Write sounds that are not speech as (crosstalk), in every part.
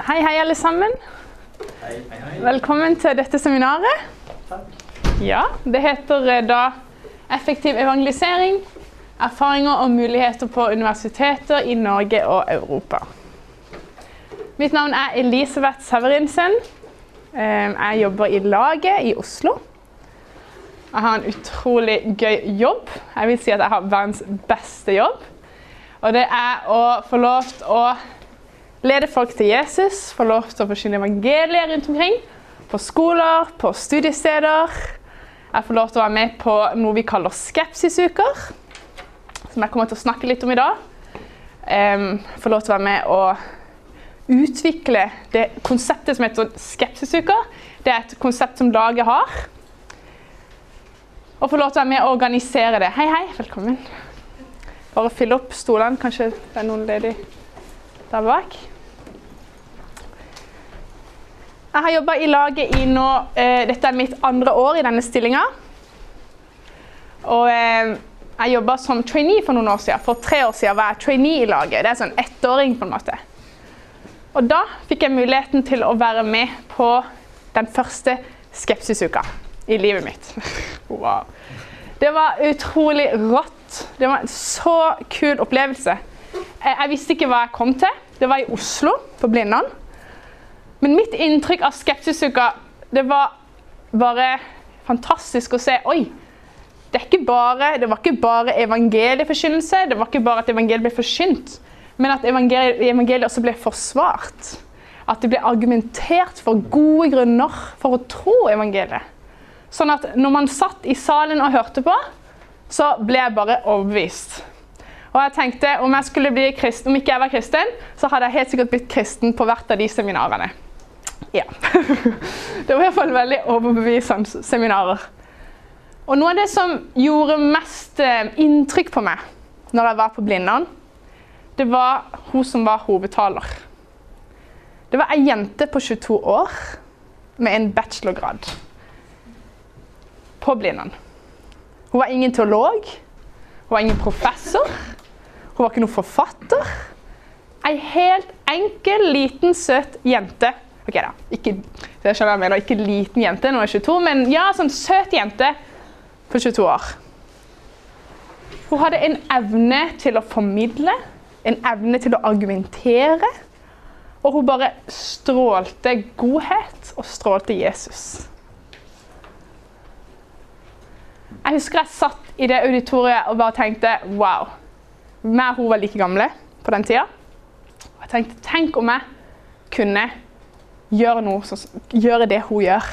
Hei, hei, alle sammen. Hei, hei, hei. Velkommen til dette seminaret. Takk. Ja, Det heter eh, da 'Effektiv evangelisering. Erfaringer og muligheter på universiteter i Norge og Europa'. Mitt navn er Elisabeth Severinsen. Eh, Jeg jobber i Laget i Oslo. Jeg har en utrolig gøy jobb. Jeg vil si at jeg har verdens beste jobb. Og det er å få lov til å lede folk til Jesus, få lov til å forsyne evangeliet rundt omkring. På skoler, på studiesteder. Jeg får lov til å være med på noe vi kaller skepsisuker, som jeg kommer til å snakke litt om i dag. Um, får lov til å være med og utvikle det konseptet som heter skepsisuker. Det er et konsept som laget har. Og få lov til å være med og organisere det. Hei, hei, velkommen. Bare fylle opp stolene. Kanskje det er noen ledig der bak. Jeg har jobba i laget i nå eh, Dette er mitt andre år i denne stillinga. Og eh, jeg jobba som trainee for noen år siden. For tre år siden var jeg trainee i laget. Det er sånn ettåring, på en måte. Og da fikk jeg muligheten til å være med på den første skepsisuka i livet mitt. (laughs) wow. Det var utrolig rått. Det var en så kul opplevelse. Jeg, visste ikke hva jeg kom til. Det var i Oslo, på Blindern. Men mitt inntrykk av skepsisuka det var bare fantastisk å se Oi! Det, ikke bare, det var ikke bare evangelieforkynnelse, det var ikke bare at evangeliet ble forkynt, men at evangeliet, evangeliet også ble forsvart. At det ble argumentert for gode grunner for å tro evangeliet. Sånn at når man satt i salen og hørte på, så ble jeg bare overbevist. Og jeg tenkte om jeg skulle bli kristen, om ikke jeg var kristen, så hadde jeg helt sikkert blitt kristen på hvert av de seminarene. Ja. (laughs) Det var i hvert fall veldig overbevisende seminarer. Og noe av det som gjorde mest eh, inntrykk på meg når jeg var på Blindern, det var hun som var hovedtaler. Det var ei jente på 22 år med en bachelorgrad på Blindern. Hun var ingen teolog, hun var ingen professor, hun var ikke noen forfatter. Ei helt enkel, liten, søt jente. Ok da, ikke, det skjønner jeg mener, ikke liten jente, nå er jeg 22, men ja, sånn søt jente på 22 år. Hun hadde en evne til å formidle, en evne til å argumentere. Og hun bare strålte godhet og strålte Jesus. Jeg husker jeg satt i det auditoriet og bare tenkte wow. Vi og hun var like gamle på den tida. Og jeg tenkte tenk om jeg kunne gjøre noe, så, gjøre det hun gjør.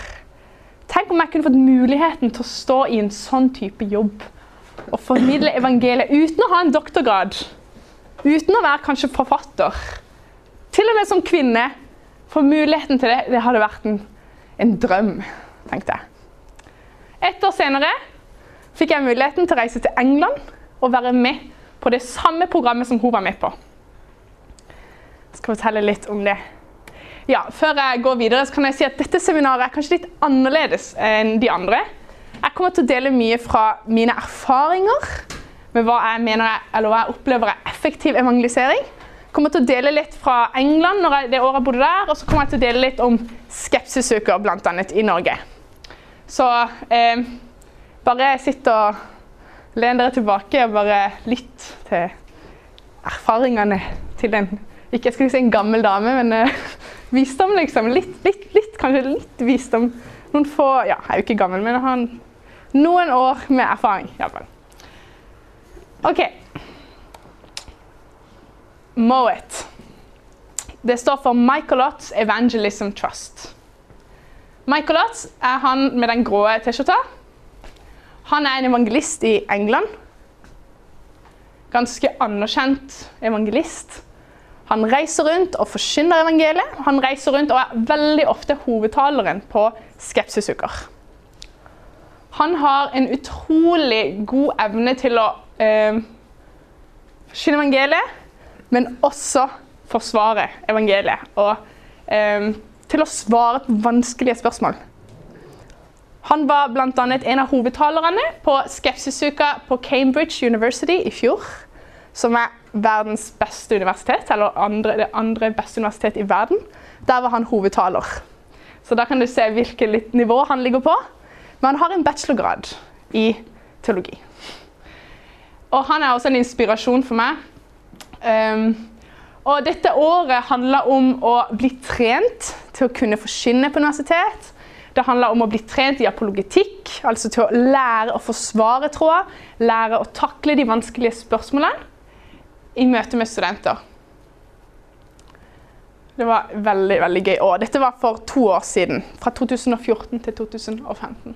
Tenk om jeg kunne fått muligheten til å stå i en sånn type jobb og formidle evangeliet uten å ha en doktorgrad. Uten å være kanskje forfatter. Til og med som kvinne. Få muligheten til det, det hadde vært en, en drøm, tenkte jeg. Et år senere fikk jeg muligheten til å reise til England og være med på det samme programmet som hun var med på. Jeg skal fortelle litt om det. Ja, Før jeg går videre, så kan jeg si at dette seminaret er kanskje litt annerledes enn de andre. Jeg kommer til å dele mye fra mine erfaringer med hva jeg mener jeg, eller hva jeg opplever er effektiv evangelisering. Jeg kommer til å dele litt fra England når jeg, det året jeg bodde der, og så kommer jeg til å dele litt om skepsisuker, bl.a. i Norge. Så eh, bare sitt og len dere tilbake og bare lytt til erfaringene til en ikke jeg skulle si en gammel dame, men uh, visdom, liksom. Litt, litt, litt, kanskje litt visdom. Noen få Ja, jeg er jo ikke gammel, men jeg har noen år med erfaring, iallfall. OK. Moet. Det står for Michaelots Evangelism Trust. Michaelot er han med den grå T-skjorta. Han er en evangelist i England. Ganske anerkjent evangelist. Han reiser rundt og forkynner evangeliet. Han reiser rundt og er veldig ofte hovedtaleren på skepsisuker. Han har en utrolig god evne til å eh, forkynne evangeliet, men også forsvare evangeliet. Og eh, til å svare på vanskelige spørsmål. Han var bl.a. en av hovedtalerne på skepsisuka på Cambridge University i fjor. Som er verdens beste universitet, eller andre, det andre beste universitetet i verden. Der var han hovedtaler. Så da kan du se hvilket nivå han ligger på. Men han har en bachelorgrad i teologi. Og han er også en inspirasjon for meg. Um, og dette året handla om å bli trent til å kunne forkynne på universitet. Det handla om å bli trent i apologetikk, altså til å lære å forsvare tråder. Lære å takle de vanskelige spørsmålene i møte med studenter. Det var veldig veldig gøy Og Dette var for to år siden. Fra 2014 til 2015.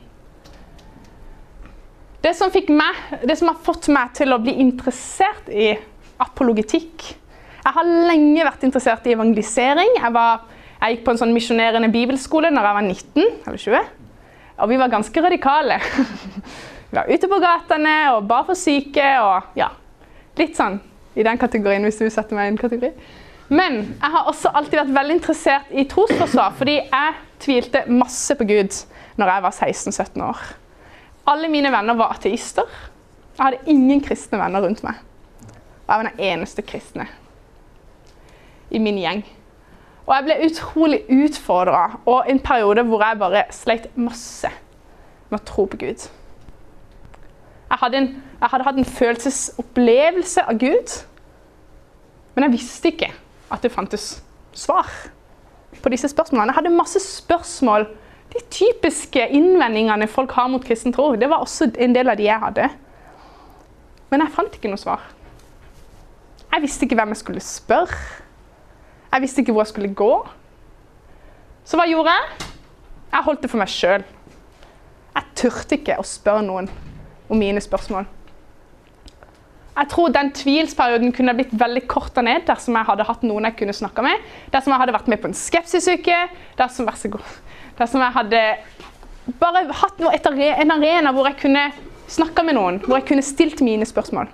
Det som, meg, det som har fått meg til å bli interessert i apologetikk Jeg har lenge vært interessert i evangelisering. Jeg var jeg gikk på en sånn misjonerende bibelskole når jeg var 19 eller 20. Og vi var ganske radikale. (laughs) vi var ute på gatene og bar for syke og ja, litt sånn i den kategorien, hvis du setter meg i en kategori. Men jeg har også alltid vært veldig interessert i trosforsvar, fordi jeg tvilte masse på Gud når jeg var 16-17 år. Alle mine venner var ateister. Jeg hadde ingen kristne venner rundt meg. Og jeg var den eneste kristne i min gjeng. Og jeg ble utrolig utfordra, og en periode hvor jeg bare sleit masse med å tro på Gud. Jeg hadde, en, jeg hadde hatt en følelsesopplevelse av Gud, men jeg visste ikke at det fantes svar på disse spørsmålene. Jeg hadde masse spørsmål. De typiske innvendingene folk har mot kristen tro, det var også en del av de jeg hadde. Men jeg fant ikke noe svar. Jeg visste ikke hvem jeg skulle spørre. Jeg visste ikke hvor jeg skulle gå. Så hva gjorde jeg? Jeg holdt det for meg sjøl. Jeg turte ikke å spørre noen om mine spørsmål. Jeg tror den tvilsperioden kunne blitt veldig korta ned dersom jeg hadde hatt noen jeg kunne snakka med. Dersom jeg hadde vært med på en skepsisuke. Dersom, vær så god. dersom jeg hadde bare hatt en arena hvor jeg kunne snakka med noen. Hvor jeg kunne stilt mine spørsmål.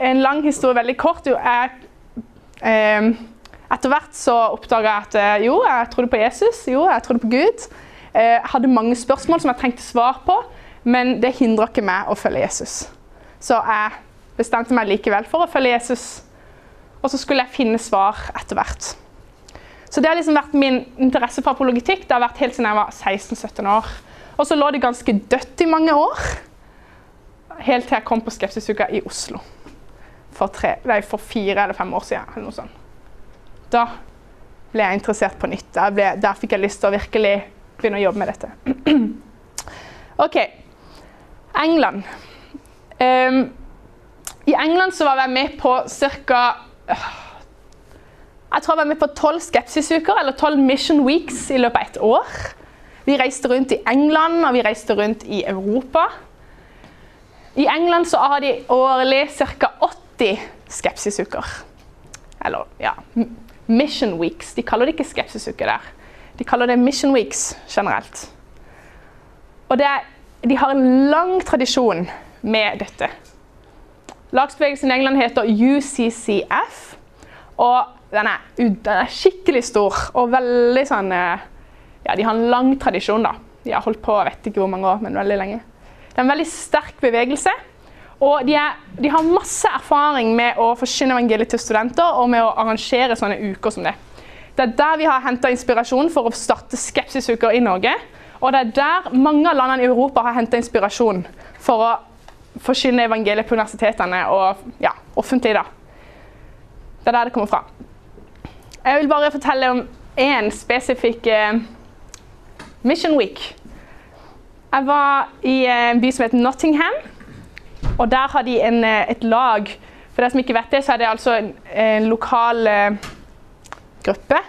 En lang historie veldig kort. Jeg eh, etter hvert så oppdaga jeg at eh, jo, jeg trodde på Jesus, jo, jeg trodde på Gud. Eh, jeg hadde mange spørsmål som jeg trengte svar på, men det hindrer ikke meg å følge Jesus. Så jeg bestemte meg likevel for å følge Jesus, og så skulle jeg finne svar etter hvert. Så det har liksom vært min interesse for apologitikk. Det har vært helt siden jeg var 16-17 år. Og så lå det ganske dødt i mange år, helt til jeg kom på Skepsisuka i Oslo for, tre, nei, for fire eller fem år siden. eller noe sånt. Da ble jeg interessert på nytt. Der, ble, der fikk jeg lyst til å virkelig begynne å jobbe med dette. (clears throat) OK. England. Um, I England så var jeg med på ca. Uh, jeg tror jeg var med på tolv skepsisuker eller tolv mission weeks i løpet av et år. Vi reiste rundt i England og vi reiste rundt i Europa. I England så har de årlig ca. 80 80 skepsisuker. Eller ja Mission Weeks. De kaller det ikke skepsisuker der. De kaller det Mission Weeks generelt. Og det er, de har en lang tradisjon med dette. Lagsbevegelsen i England heter UCCF. Og den er, den er, skikkelig stor og veldig sånn eh, Ja, de har en lang tradisjon, da. De har holdt på jeg vet ikke hvor mange år, men veldig lenge. Det er en veldig sterk bevegelse. Og de, er, de, har masse erfaring med å forsyne evangeliet til studenter og med å arrangere sånne uker som det. Det er der vi har henta inspirasjon for å starte skepsisuker i Norge. Og det er der mange av landene i Europa har henta inspirasjon for å forkynne evangeliet på universitetene og ja, offentlig. da. Det er der det kommer fra. Jeg vil bare fortelle om én spesifikk eh, Mission Week. Jeg var i en by som heter Nottingham. Og der har de en, eh, et lag. For de som ikke vet det, så er det altså en, en lokal eh, gruppe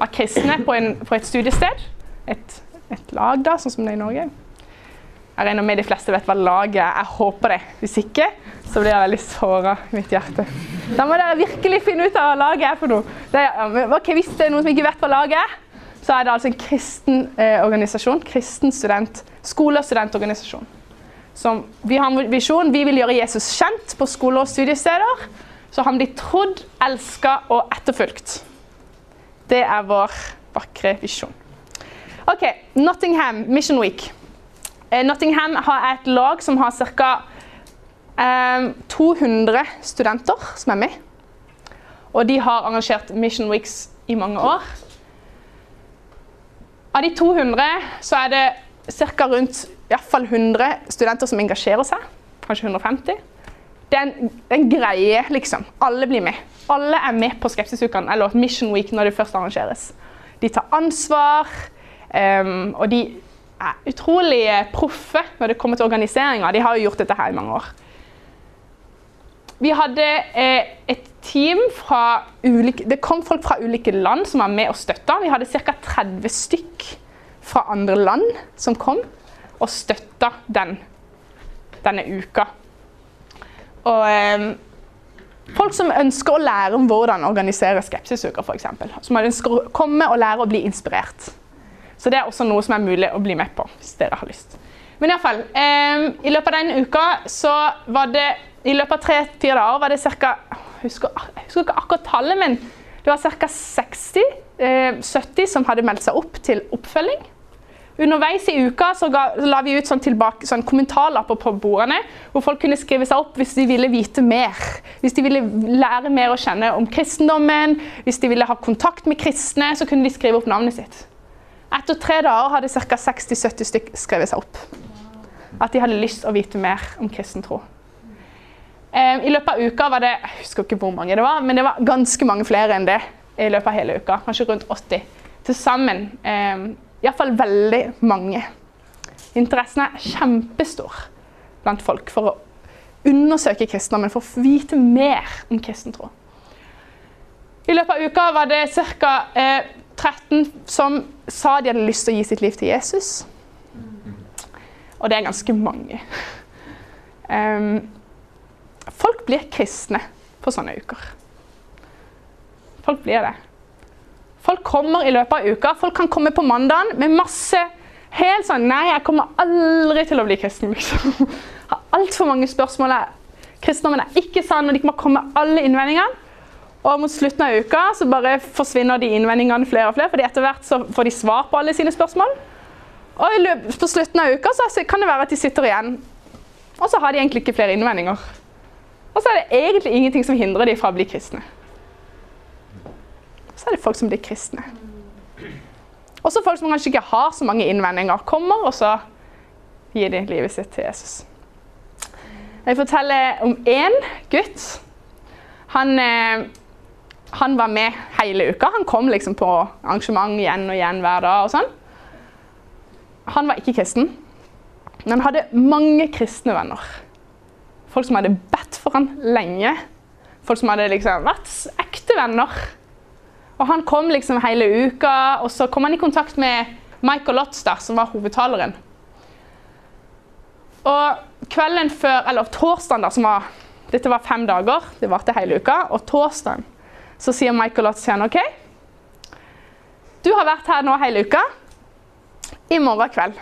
av kristne på, en, på et studiested. Et, et, lag, da, sånn som det er i Norge. Jeg regner med de fleste vet hva laget er. Jeg håper det. Hvis ikke, så blir jeg veldig såra i mitt hjerte. Da må dere virkelig finne ut av hva laget er for noe. Er, okay, hvis det er noen som ikke vet hva laget er, så er det altså en kristen eh, organisasjon. Kristen student, skole- og studentorganisasjon som vi har en visjon. Vi vil gjøre Jesus kjent på skoler og studiesteder. Så han blir trodd, elska og etterfulgt. Det er vår vakre visjon. OK, Nottingham Mission Week. Eh, Nottingham har et lag som har ca. eh, 200 studenter som er med. Og de har arrangert Mission Weeks i mange år. Av de 200 så er det ca. rundt i hvert fall 100 studenter som engasjerer seg. Kanskje 150. Det er en, en greie, liksom. Alle blir med. Alle er med på Skepsisukene eller Mission Week når det først arrangeres. De tar ansvar, um, og de er utrolig proffe når det kommer til organiseringa. De har jo gjort dette her i mange år. Vi hadde eh, et team fra ulike Det kom folk fra ulike land som var med og støtta. Vi hadde ca. 30 stykk fra andre land som kom og støtta den, denne uka. Og eh, folk som ønsker å lære om hvordan organisere skepsisuker, f.eks. Som ønsker å komme og lære å bli inspirert. Så det er også noe som er mulig å bli med på hvis dere har lyst. Men iallfall, eh, i løpet av den uka så var det I løpet av tre-fire dager var det ca. Jeg jeg husker ikke akkurat tallet, men det var ca. 60-70 eh, som hadde meldt seg opp til oppfølging. Underveis i uka så, ga, så la vi ut sånn, tilbake, sånn kommentarlapper på bordene, hvor folk kunne skrive seg opp hvis de ville vite mer. Hvis de ville lære mer å kjenne om kristendommen, hvis de ville ha kontakt med kristne, så kunne de skrive opp navnet sitt. Etter tre dager hadde ca. 60-70 stykk skrevet seg opp. At de hadde lyst å vite mer om kristen tro. Um, I løpet av uka var det jeg husker ikke hvor mange det var, men det var ganske mange flere enn det. i løpet av hele uka, Kanskje rundt 80 til sammen. Um, Iallfall veldig mange. Interessen er kjempestor blant folk for å undersøke kristendommen, for å vite mer om kristen tro. I løpet av uka var det ca. Eh, 13 som sa de hadde lyst til å gi sitt liv til Jesus. Og det er ganske mange. Um, folk blir kristne på sånne uker. Folk blir det. Folk kommer i løpet av uka. Folk kan komme på mandagen med masse helt sånn Nei, jeg kommer aldri til å bli kristen. liksom. (laughs) Har altfor mange spørsmål. Kristendommen er ikke sann, og de må komme alle innvendingene. Og mot slutten av uka så bare forsvinner de innvendingene flere og flere, fordi etter hvert så får de svar på alle sine spørsmål. Og på slutten av uka så kan det være at de sitter igjen, og så har de egentlig ikke flere innvendinger. Og så er det egentlig ingenting som hindrer dem fra å bli kristne så er det folk som blir kristne. Også folk som kanskje ikke har så mange innvendinger, kommer, og så gir de livet sitt til Jesus. Jeg forteller om én gutt. Han, eh, han, var med hele uka. Han kom liksom på arrangement igjen og igjen hver dag. og sånn. Han var ikke kristen, men han hadde mange kristne venner. Folk som hadde bedt for han lenge. Folk som hadde liksom vært ekte venner. Og han kom liksom hele uka, og så kom han i kontakt med Michael Lotster, som var hovedtaleren. Og kvelden før, eller torsdagen, da, som var Dette var fem dager, det varte hele uka. Og torsdagen så sier Michael Lotz igjen OK, du har vært her nå hele uka. I morgen kveld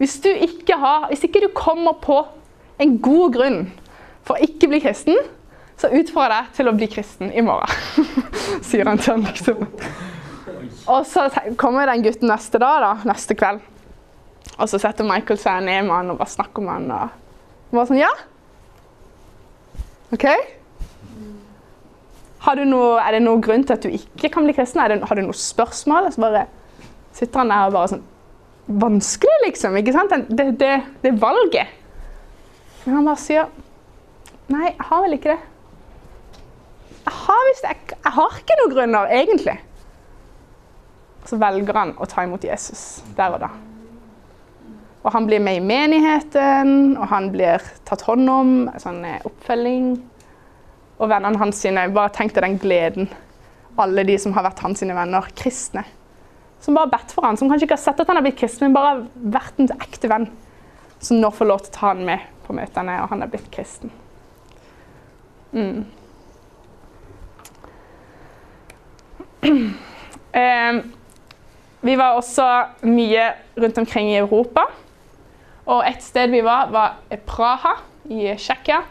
Hvis ikke, har, hvis ikke du kommer på en god grunn for å ikke bli kristen, så utfordrer jeg deg til å bli kristen i morgen, (laughs) sier han til han liksom. Og så kommer den gutten neste dag, da, neste kveld. Og så setter Michael seg ned med han og bare snakker med han. Og bare sånn Ja? OK? Noe, er det noen grunn til at du ikke kan bli kristen? Det, har du noen spørsmål? Så bare sitter han der og bare sånn Vanskelig, liksom. ikke sant? Det, det, det valget. Men han bare sier Nei, jeg har vel ikke det jeg har, jeg, jeg har ikke noen grunner, egentlig. Så velger han å ta imot Jesus der og da. Og han blir med i menigheten, og han blir tatt hånd om. Sånn eh, oppfølging. Og vennene hans sine Bare tenk deg den gleden. Alle de som har vært hans sine venner, kristne. Som bare har bedt for han, som kanskje ikke har sett at han har blitt kristen, men bare har vært en ekte venn. Som nå får lov til å ta han med på møtene, og han er blitt kristen. Mm. (clears throat) Eh, vi var også mye rundt omkring i Europa. Og et sted vi var, var Praha i Tsjekkia.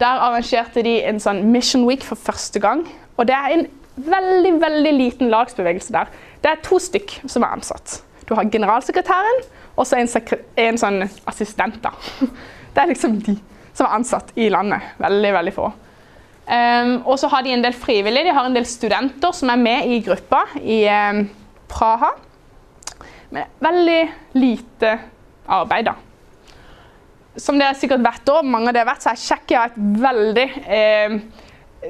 Der arrangerte de en sånn Mission Week for første gang. Og det er en veldig veldig liten lagsbevegelse der. Det er to stykk som er ansatt. Du har generalsekretæren og så en, en, sånn assistent. da. (laughs) Det er liksom de. som er ansatt i landet. Veldig, veldig få. Um, og så har de en del frivillige. De har en del studenter som er med i gruppa i um, Praha. Men veldig lite arbeid, da. Som dere sikkert vet også, mange av dere vet, så er Tsjekkia et veldig eh,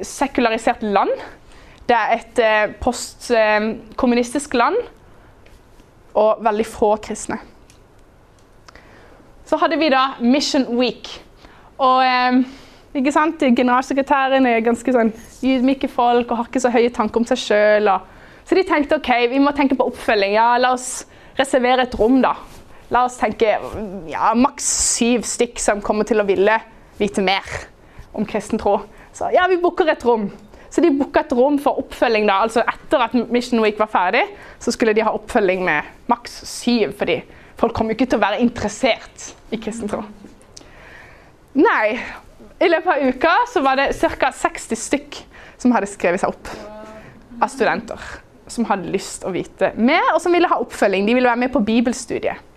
sekularisert land. Det er et eh, postkommunistisk land og veldig få kristne. Så hadde vi da Mission Week. Og eh, ikke sant? generalsekretæren er ganske sånn ydmyke folk og har ikke så høye tanker om seg sjøl. Så de tenkte ok, vi må tenke på oppfølging. Ja, la oss reservere et rom, da. La oss tenke ja, maks syv stykk som kommer til å ville vite mer om kristen tro. Så ja, vi booker et rom. Så de booka et rom for oppfølging da, altså etter at Mission Week var ferdig. Så skulle de ha oppfølging med maks syv, fordi folk kom jo ikke til å være interessert i kristen tro. Nei. I løpet av uka så var det ca. 60 stykk som hadde skrevet seg opp av studenter. Som hadde lyst å vite mer, og som ville ha oppfølging. De ville være med på bibelstudiet.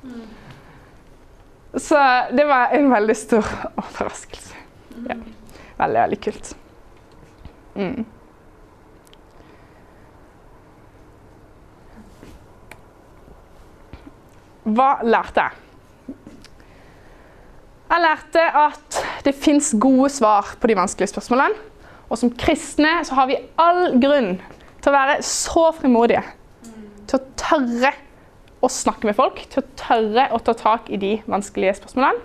Så det var en veldig stor overraskelse. Ja. Veldig, veldig kult. Mm. Hva lærte jeg? Jeg lærte at det fins gode svar på de vanskelige spørsmålene. Og som kristne så har vi all grunn til å være så frimodige. Til å tørre å snakke med folk, til å tørre å ta tak i de vanskelige spørsmålene.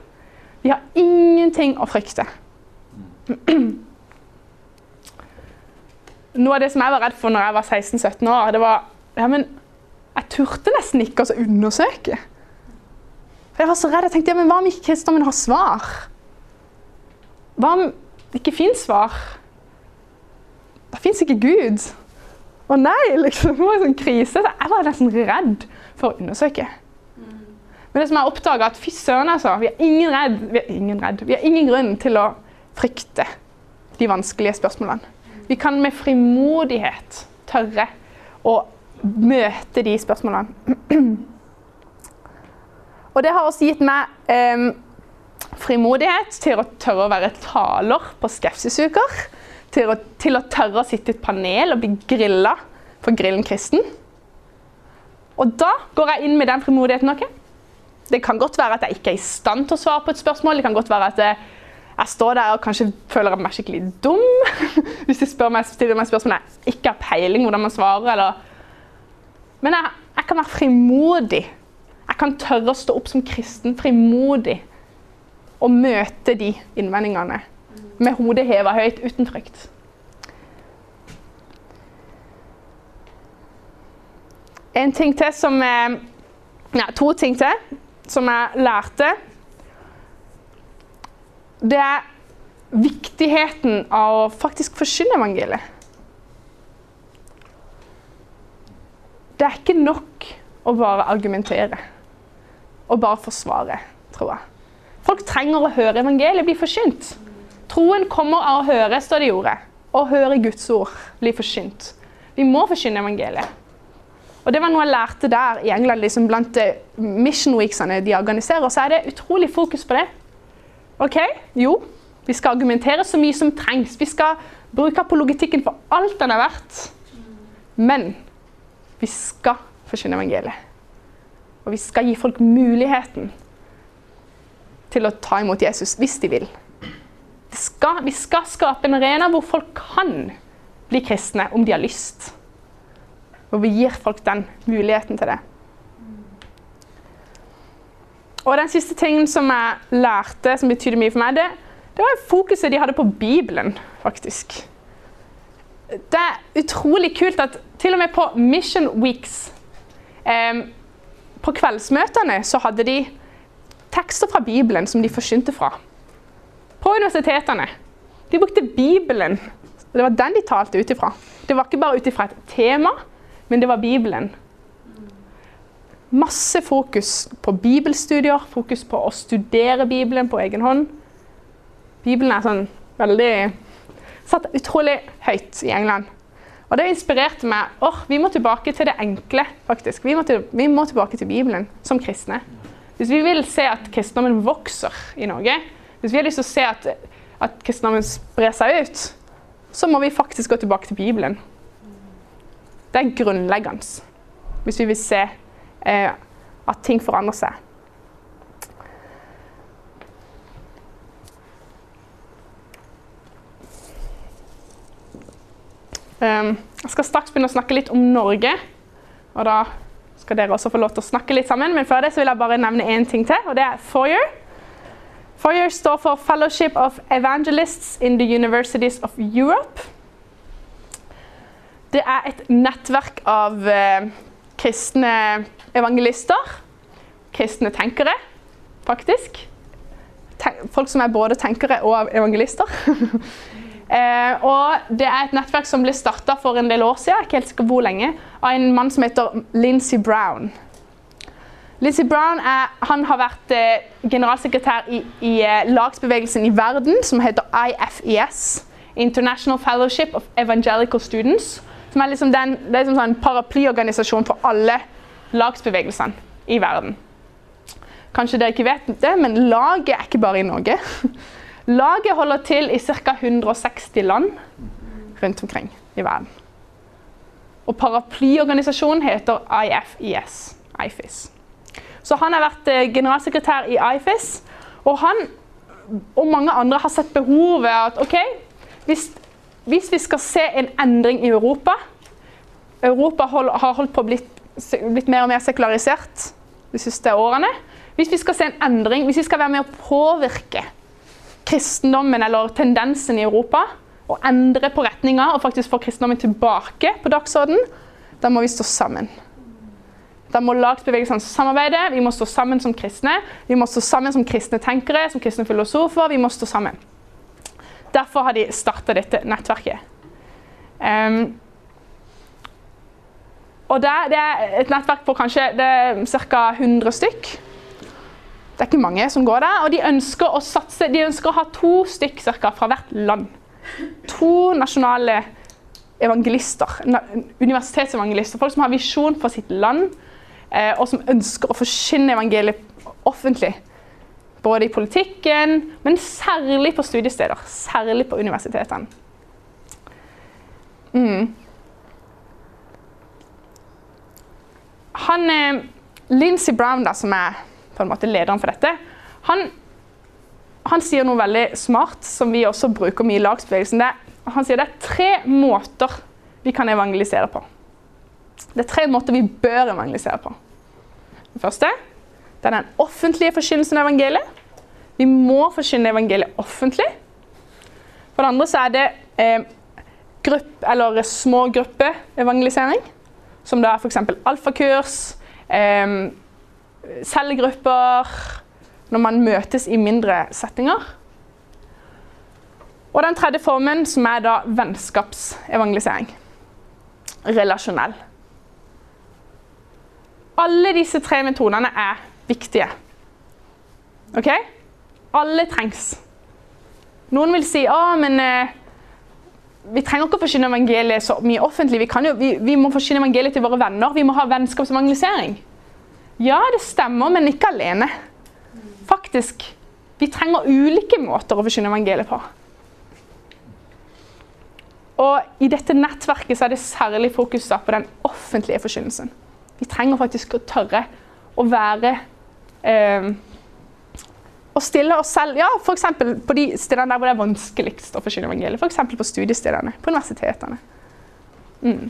Vi har ingenting å frykte. (clears throat) Noe av det som jeg var redd for når jeg var 16-17 år, det var ja, men Jeg turte nesten ikke å undersøke. For Jeg var så redd. Jeg tenkte ja, men hva om ikke kristendommen har svar? Hva om det ikke fins svar? Da fins ikke Gud. Å nei, liksom. Det var en sånn krise. Så jeg var nesten redd for å undersøke. Men det som jeg oppdaga, at fy søren, altså. Vi har ingen redd. Vi er ingen redd. Vi har ingen grunn til å frykte de vanskelige spørsmålene. Vi kan med frimodighet tørre å møte de spørsmålene. Og det har også gitt meg eh, frimodighet til å tørre å være taler på skepsisuker. Til å, til å tørre å sitte i et panel og bli grilla for Grillen kristen. Og da går jeg inn med den frimodigheten. ok? Det kan godt være at jeg ikke er i stand til å svare på et spørsmål. Det kan godt være at jeg, jeg står der og kanskje føler meg skikkelig dum. (laughs) Hvis de spør meg, stiller meg spørsmål jeg ikke har peiling hvordan man svarer. Eller. Men jeg, jeg kan være frimodig. Jeg kan tørre å stå opp som kristen frimodig og møte de innvendingene med hodet heva høyt, uten frykt. En ting til som ja, To ting til som jeg lærte. Det er viktigheten av å faktisk forsyne evangeliet. Det er ikke nok å bare argumentere og bare forsvare, tror jeg. Folk trenger å høre evangeliet bli forkynt. Troen kommer av å høre, står det i ordet. Å høre Guds ord blir forsynt. Vi må forsyne evangeliet. Og Det var noe jeg lærte der i England, liksom blant eh, mission weeksene de organiserer. Så er det utrolig fokus på det. OK, jo, vi skal argumentere så mye som trengs. Vi skal bruke apologetikken for alt den er verdt. Men vi skal forsyne evangeliet. Og vi skal gi folk muligheten til å ta imot Jesus hvis de vil. Skal, vi skal skape en arena hvor folk kan bli kristne om de har lyst. Hvor vi gir folk den muligheten til det. Og den siste tingen som jeg lærte, som betydde mye for meg, det, det var fokuset de hadde på Bibelen, faktisk. Det er utrolig kult at til og med på Mission Weeks eh, På kveldsmøtene så hadde de tekster fra Bibelen som de forsynte fra. På universitetene. De brukte Bibelen. Det var den de talte ut ifra. Det var ikke bare ut ifra et tema, men det var Bibelen. Masse fokus på bibelstudier, fokus på å studere Bibelen på egen hånd. Bibelen er sånn veldig satt utrolig høyt i England. Og det inspirerte meg. Or, vi må tilbake til det enkle, faktisk. Vi må, til, vi må tilbake til Bibelen som kristne. Hvis vi vil se at kristendommen vokser i Norge, Hvis vi har lyst til å se at, at kristendommen sprer seg ut, så må vi faktisk gå tilbake til Bibelen. Det er grunnleggende hvis vi vil se eh, at ting forandrer seg. Um, jeg skal straks begynne å snakke litt om Norge. Og da skal dere også få lov til å snakke litt sammen. Men før det så vil jeg bare nevne én ting til, og det er FOIR. FOIR står for Fellowship of Evangelists in the Universities of Europe. Det er et nettverk av eh, kristne evangelister. Kristne tenkere, faktisk. Ten folk som er både tenkere og evangelister. (laughs) Eh, og det er et nettverk som ble starta for en del år siden, ikke helt sikker hvor lenge, av en mann som heter Lindsey Brown. Lindsey Brown er, har vært eh, generalsekretær i, i eh, lagsbevegelsen i verden, som heter IFES, International Fellowship of Evangelical Students. Som er liksom den, det er liksom sånn en paraplyorganisasjon for alle lagsbevegelsene i verden. Kanskje dere ikke vet det, men laget er ikke bare i Norge. (laughs) Laget holder til i ca. 160 land rundt omkring i verden. Og paraplyorganisasjonen heter IFES. IFIS. Så han har vært eh, generalsekretær i IFIS, og han og mange andre har sett behovet at OK, hvis, hvis vi skal se en endring i Europa Europa hold, har holdt på å blitt, mer og mer sekularisert de siste årene. Hvis vi skal se en endring, hvis vi skal være med å påvirke kristendommen eller tendensen i Europa og endre på retninga og faktisk få kristendommen tilbake på dagsordenen, da må vi stå sammen. Da må lagsbevegelsene samarbeide, vi må stå sammen som kristne. Vi må stå sammen som kristne tenkere, som kristne filosofer. Vi må stå sammen. Derfor har de starta dette nettverket. Um, og det, det, er et nettverk på kanskje ca. 100 stykk. Det er ikke mange som går der. Og de ønsker å satse, de ønsker å ha to stykk cirka, fra hvert land. To nasjonale evangelister, universitetsevangelister. Folk som har visjon for sitt land, og som ønsker å forkynne evangeliet offentlig. Både i politikken, men særlig på studiesteder. Særlig på universitetene. Mm. Han eh, Lindsey Brown, da, som er på en måte lederen for dette, han, han sier noe veldig smart som vi også bruker mye i lagsbevegelsen. Det, han sier det er tre måter vi kan evangelisere på. Det er tre måter vi bør evangelisere på. Den første det er den offentlige forkynnelsen av evangeliet. Vi må forkynne evangeliet offentlig. For det andre så er det eh, grupp, eller små gruppeevangelisering, som da f.eks. alfakurs. Eh, cellegrupper, når man møtes i mindre settinger. Og den tredje formen, som er da vennskapsevangelisering. Relasjonell. Alle disse tre metodene er viktige. OK? Alle trengs. Noen vil si at men eh, vi trenger ikke å forsyne evangeliet så mye offentlig. Vi, jo, vi, vi må forsyne evangeliet til våre venner. Vi må ha vennskapsevangelisering. Ja, det stemmer, men ikke alene. Faktisk. Vi trenger ulike måter å forsyne evangeliet på. Og I dette nettverket er det særlig fokus på den offentlige forkynnelsen. Vi trenger faktisk å tørre å være eh, Å stille oss selv ja, f.eks. på de stedene der hvor det er vanskeligst å forsyne evangeliet. F.eks. på studiestedene, på universitetene. Mm.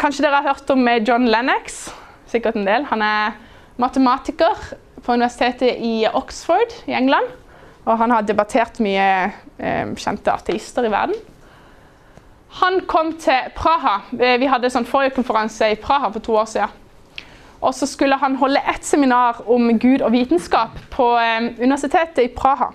Kanskje dere har hørt om eh, John Lennox? Sikkert en del. Han er matematiker på universitetet i Oxford i England. Og han har debattert mye eh, kjente ateister i verden. Han kom til Praha. Eh, vi hadde sånn forrige konferanse i Praha for to år siden. Og så skulle han holde ett seminar om Gud og vitenskap på eh, universitetet i Praha.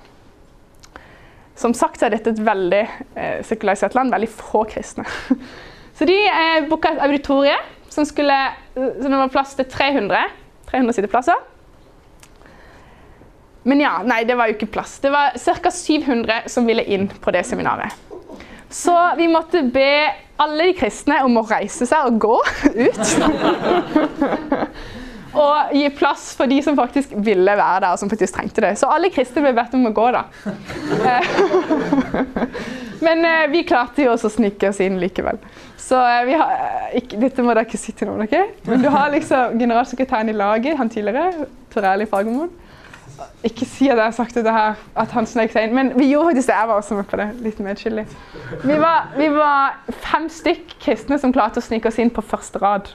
Som sagt er dette et veldig eh, sekularisert land, veldig få kristne. (laughs) Så de eh, booka et auditorie som, skulle, som det var plass til 300, 300 sitteplasser. Men ja, nei, det var jo ikke plass. Det var ca. 700 som ville inn på det seminaret. Så vi måtte be alle de kristne om å reise seg og gå (laughs) ut. (laughs) og gi plass for de som faktisk ville være der, og som faktisk trengte det. Så alle kristne ble bedt om å gå, da. (laughs) Men eh, vi klarte jo også å snike oss inn likevel. Så eh, vi har eh, ikke, Dette må dere ikke si til noen, ok? Men du har liksom generalsekretæren i laget, han tidligere, Tor Erling Fagermoen. Ikke si at jeg har sagt dette her, at han snek seg inn, men vi gjorde faktisk det. Jeg var også med på det. Litt medskyldig. Vi var, vi var fem stykk kristne som klarte å snike oss inn på første rad.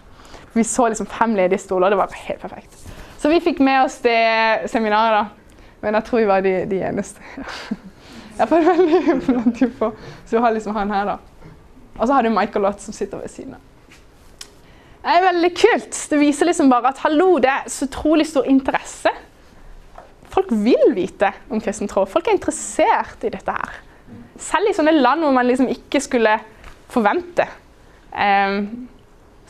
Vi så liksom fem ledige stoler, det var helt perfekt. Så vi fikk med oss det seminaret, da. Men jeg tror vi var de, de eneste. (laughs) Jeg var veldig blant de få. Så vi har liksom han her, da. Og så har du Michael Lott som sitter ved siden av. Det er veldig kult. Det viser liksom bare at hallo, det er så utrolig stor interesse. Folk vil vite om kristen tro. Folk er interessert i dette her. Selv i sånne land hvor man liksom ikke skulle forvente, um,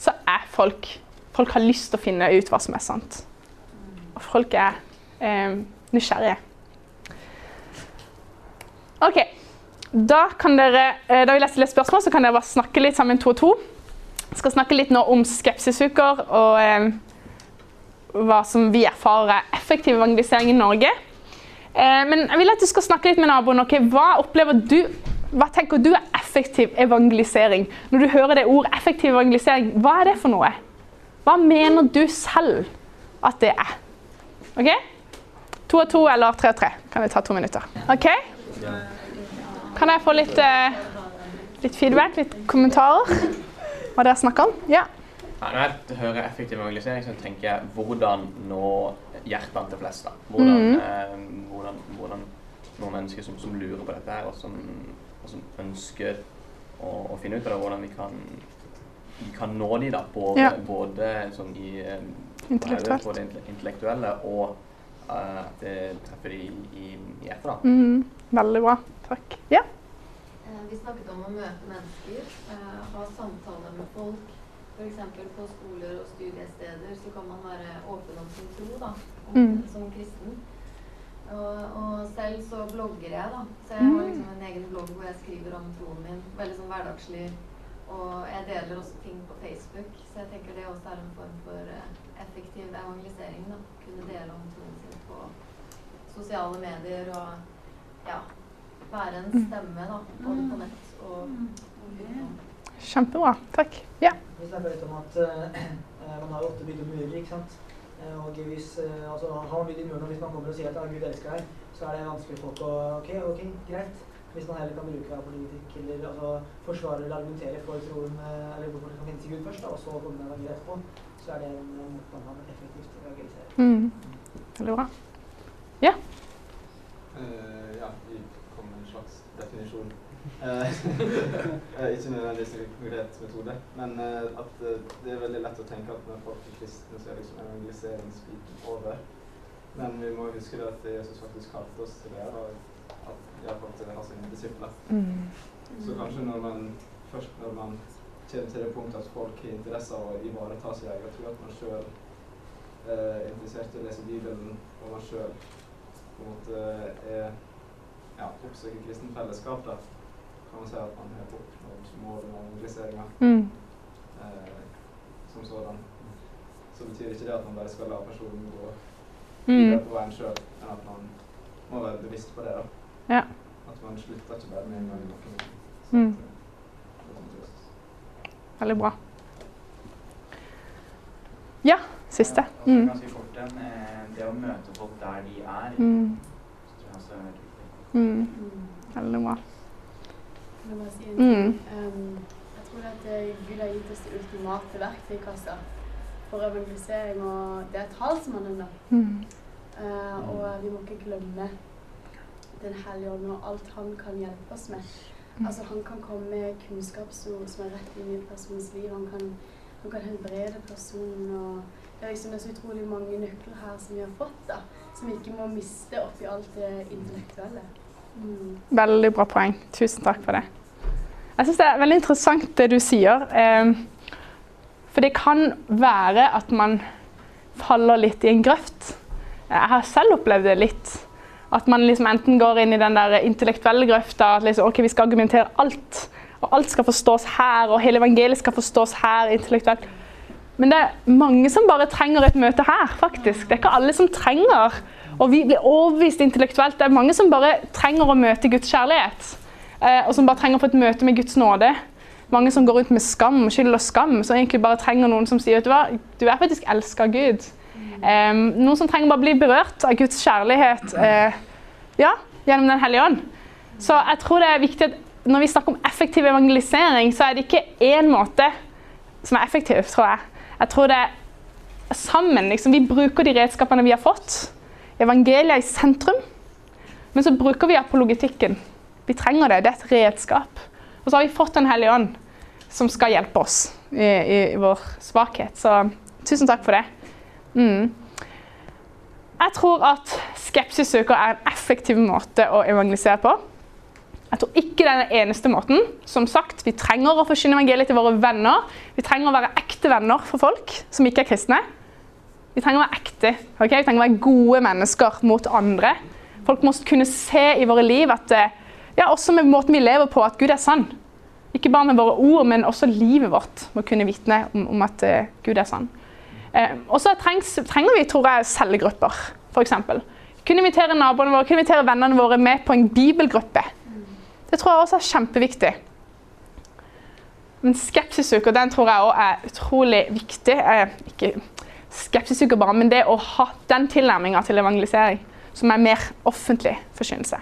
så er folk Folk har lyst til å finne ut hva som er sant. Og folk er um, nysgjerrige. OK. Da, dere, eh, da vil jeg stille et spørsmål, så kan dere bare snakke litt sammen to og to. Jeg skal snakke litt nå om skepsisuker og eh, hva som vi erfarer er effektiv evangelisering i Norge. Eh, men jeg vil at du skal snakke litt med naboen. Okay? Hva opplever du, hva tenker du er effektiv evangelisering? Når du hører det ordet effektiv evangelisering, hva er det for noe? Hva mener du selv at det er? Ok? To og to eller tre og tre. Kan det ta to minutter. Ok? Kan jeg få litt, eh, litt feedback, litt kommentarer? Hva dere snakker om? Ja. Når jeg hører effektiv evangelisering, så tenker jeg hvordan nå hjertene til flest. da. Hvordan, Mhm. eh, hvordan, hvordan noen mennesker som, som lurer på dette her, og som, og som ønsker å, å finne ut av det, hvordan vi kan, vi kan nå de da, både, Ja. både sånn i eh, Intellektuelt. Både intellektuelle og eh, at det treffer de i, i hjertet. da. Mm, Veldig bra. Takk. Ja. Eh, Vi snakket om å møte mennesker, eh, ha samtaler med folk. F.eks. på skoler og studiesteder så kan man være åpen om sin tro da, om, Mm. som kristen. Og, og selv så blogger jeg, da. Så jeg har liksom en egen blogg hvor jeg skriver om troen min. Veldig sånn hverdagslig. Og jeg deler også ting på Facebook, så jeg tenker det også er en form for eh, effektiv evangelisering. da. Kunne dele om troen sin på sosiale medier og ja, være en stemme da, både på nett og utenom. Kjempebra. Takk. Ja. Vi snakka litt om at eh, (clears throat) eh, man har jo åtte bygde murer, ikke sant. Eh, og hvis, altså, har man bygd muren, og hvis man kommer og sier at ah, Gud elsker deg, så er det vanskelig for folk å Ok, ok, greit. Hvis man heller kan bruke det av politikk eller altså, forsvare eller argumentere for troen, eller hvorfor det kan finnes i Gud først, da, og så komme med evangeliet etterpå, så er det en måte man kan effektivt reagerer. Mm. Veldig bra. Eh, ja, vi kom med en slags definisjon. Eh, (laughs) eh, ikke nødvendigvis en konkret metode, men eh, at det er veldig lett å tenke at når folk er kristne, så er liksom evangeliseringsbiten over. Men vi må huske det at Jesus faktisk kalte oss til det, og at fått til å ha sine disipler. Mm. Så kanskje når man først når man kommer til det punktet at folk har interesse av å ivareta sin egen tro, at man sjøl eh, er interessert i å lese Bibelen, og man sjøl på en måte er ja, oppsøker kristent fellesskap, da kan man si at man har oppnådd målet med mobiliseringa Mm. eh, som sådan. Så betyr ikke det at man bare skal la personen gå Mm. videre på veien sjøl, men at man må være bevisst på det. da. Ja. At man slutter ikke bare med en gang å- Veldig bra. Ja, siste. Altså Mm. ganske kort en, eh, det å møte folk der de er, Mm. så tror jeg også er veldig viktig. Mm. Veldig bra. Kan jeg si en Mm. Um, jeg tror at eh, Gud har gitt oss det ultimate verktøykassa for evangelisering, og det er talsmannen. da. Mm. Uh, og vi må ikke glemme Den hellige ånd og alt han kan hjelpe oss med. Mm. Altså Han kan komme med kunnskapsord som er rett inn i personens liv. Han kan, han kan helbrede personen. og Det er liksom det er så utrolig mange nøkler her som vi har fått, da, som vi ikke må miste oppi alt det intellektuelle. Veldig bra poeng. Tusen takk for det. Jeg syns det er veldig interessant det du sier. Eh, for det kan være at man faller litt i en grøft. Jeg har selv opplevd det litt. At man liksom enten går inn i den der intellektuelle grøfta at liksom, okay, vi skal argumentere alt. Og alt skal forstås her, og hele evangeliet skal forstås her intellektuelt. Men det er mange som bare trenger et møte her, faktisk. Det er ikke alle som trenger og vi blir overbevist intellektuelt. Det er mange som bare trenger å møte Guds kjærlighet. Eh, og som bare trenger å få et møte med Guds nåde. Mange som går rundt med skam, skyld og skam, som egentlig bare trenger noen som sier du du er faktisk elska av Gud. Um, noen som trenger bare bli berørt av Guds kjærlighet uh, ja, gjennom Den hellige ånd. Så jeg tror det er viktig at når vi snakker om effektiv evangelisering, så er det ikke én måte som er effektiv, tror jeg. Jeg tror det er sammen. Liksom, vi bruker de redskapene vi har fått. Evangeliet i sentrum. Men så bruker vi apologetikken. Vi trenger det. Det er et redskap. Og så har vi fått Den hellige ånd, som skal hjelpe oss i, i, i vår svakhet. Så tusen takk for det. Mm. Jeg tror at skepsisuker er en effektiv måte å evangelisere på. Jeg tror ikke det er den eneste måten. Som sagt, Vi trenger å forsyne evangeliet til våre venner. Vi trenger å være ekte venner for folk som ikke er kristne. Vi trenger å være ekte. Okay? Vi trenger å være gode mennesker mot andre. Folk må kunne se i våre liv at eh, ja, også med måten vi lever på, at Gud er sann. Ikke bare med våre ord, men også livet vårt må kunne vitne om, om at uh, Gud er sann. Eh, og så trenger vi tror jeg, cellegrupper, f.eks. Kunne invitere naboene våre, kunne invitere vennene våre med på en bibelgruppe. Det tror jeg også er kjempeviktig. Men skepsisuker den tror jeg også er utrolig viktig. Eh, ikke skepsisuker bare, men det å ha den tilnærminga til evangelisering som er mer offentlig forkynnelse.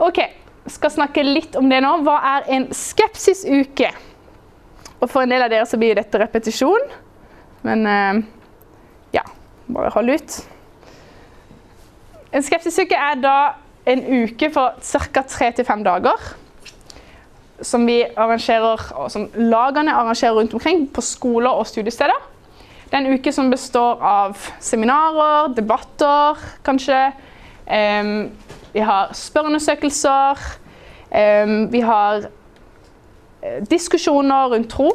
Ok, skal snakke litt om det nå. Hva er en skepsisuke? Og For en del av dere så blir dette repetisjon, men uh, ja, bare hold ut. En skepsisuke er da en uke for ca. tre til fem dager. Som vi arrangerer, og som lagene arrangerer rundt omkring på skoler og studiesteder. Det er en uke som består av seminarer, debatter, kanskje. Um, vi har spørreundersøkelser. Um, vi har uh, diskusjoner rundt tro.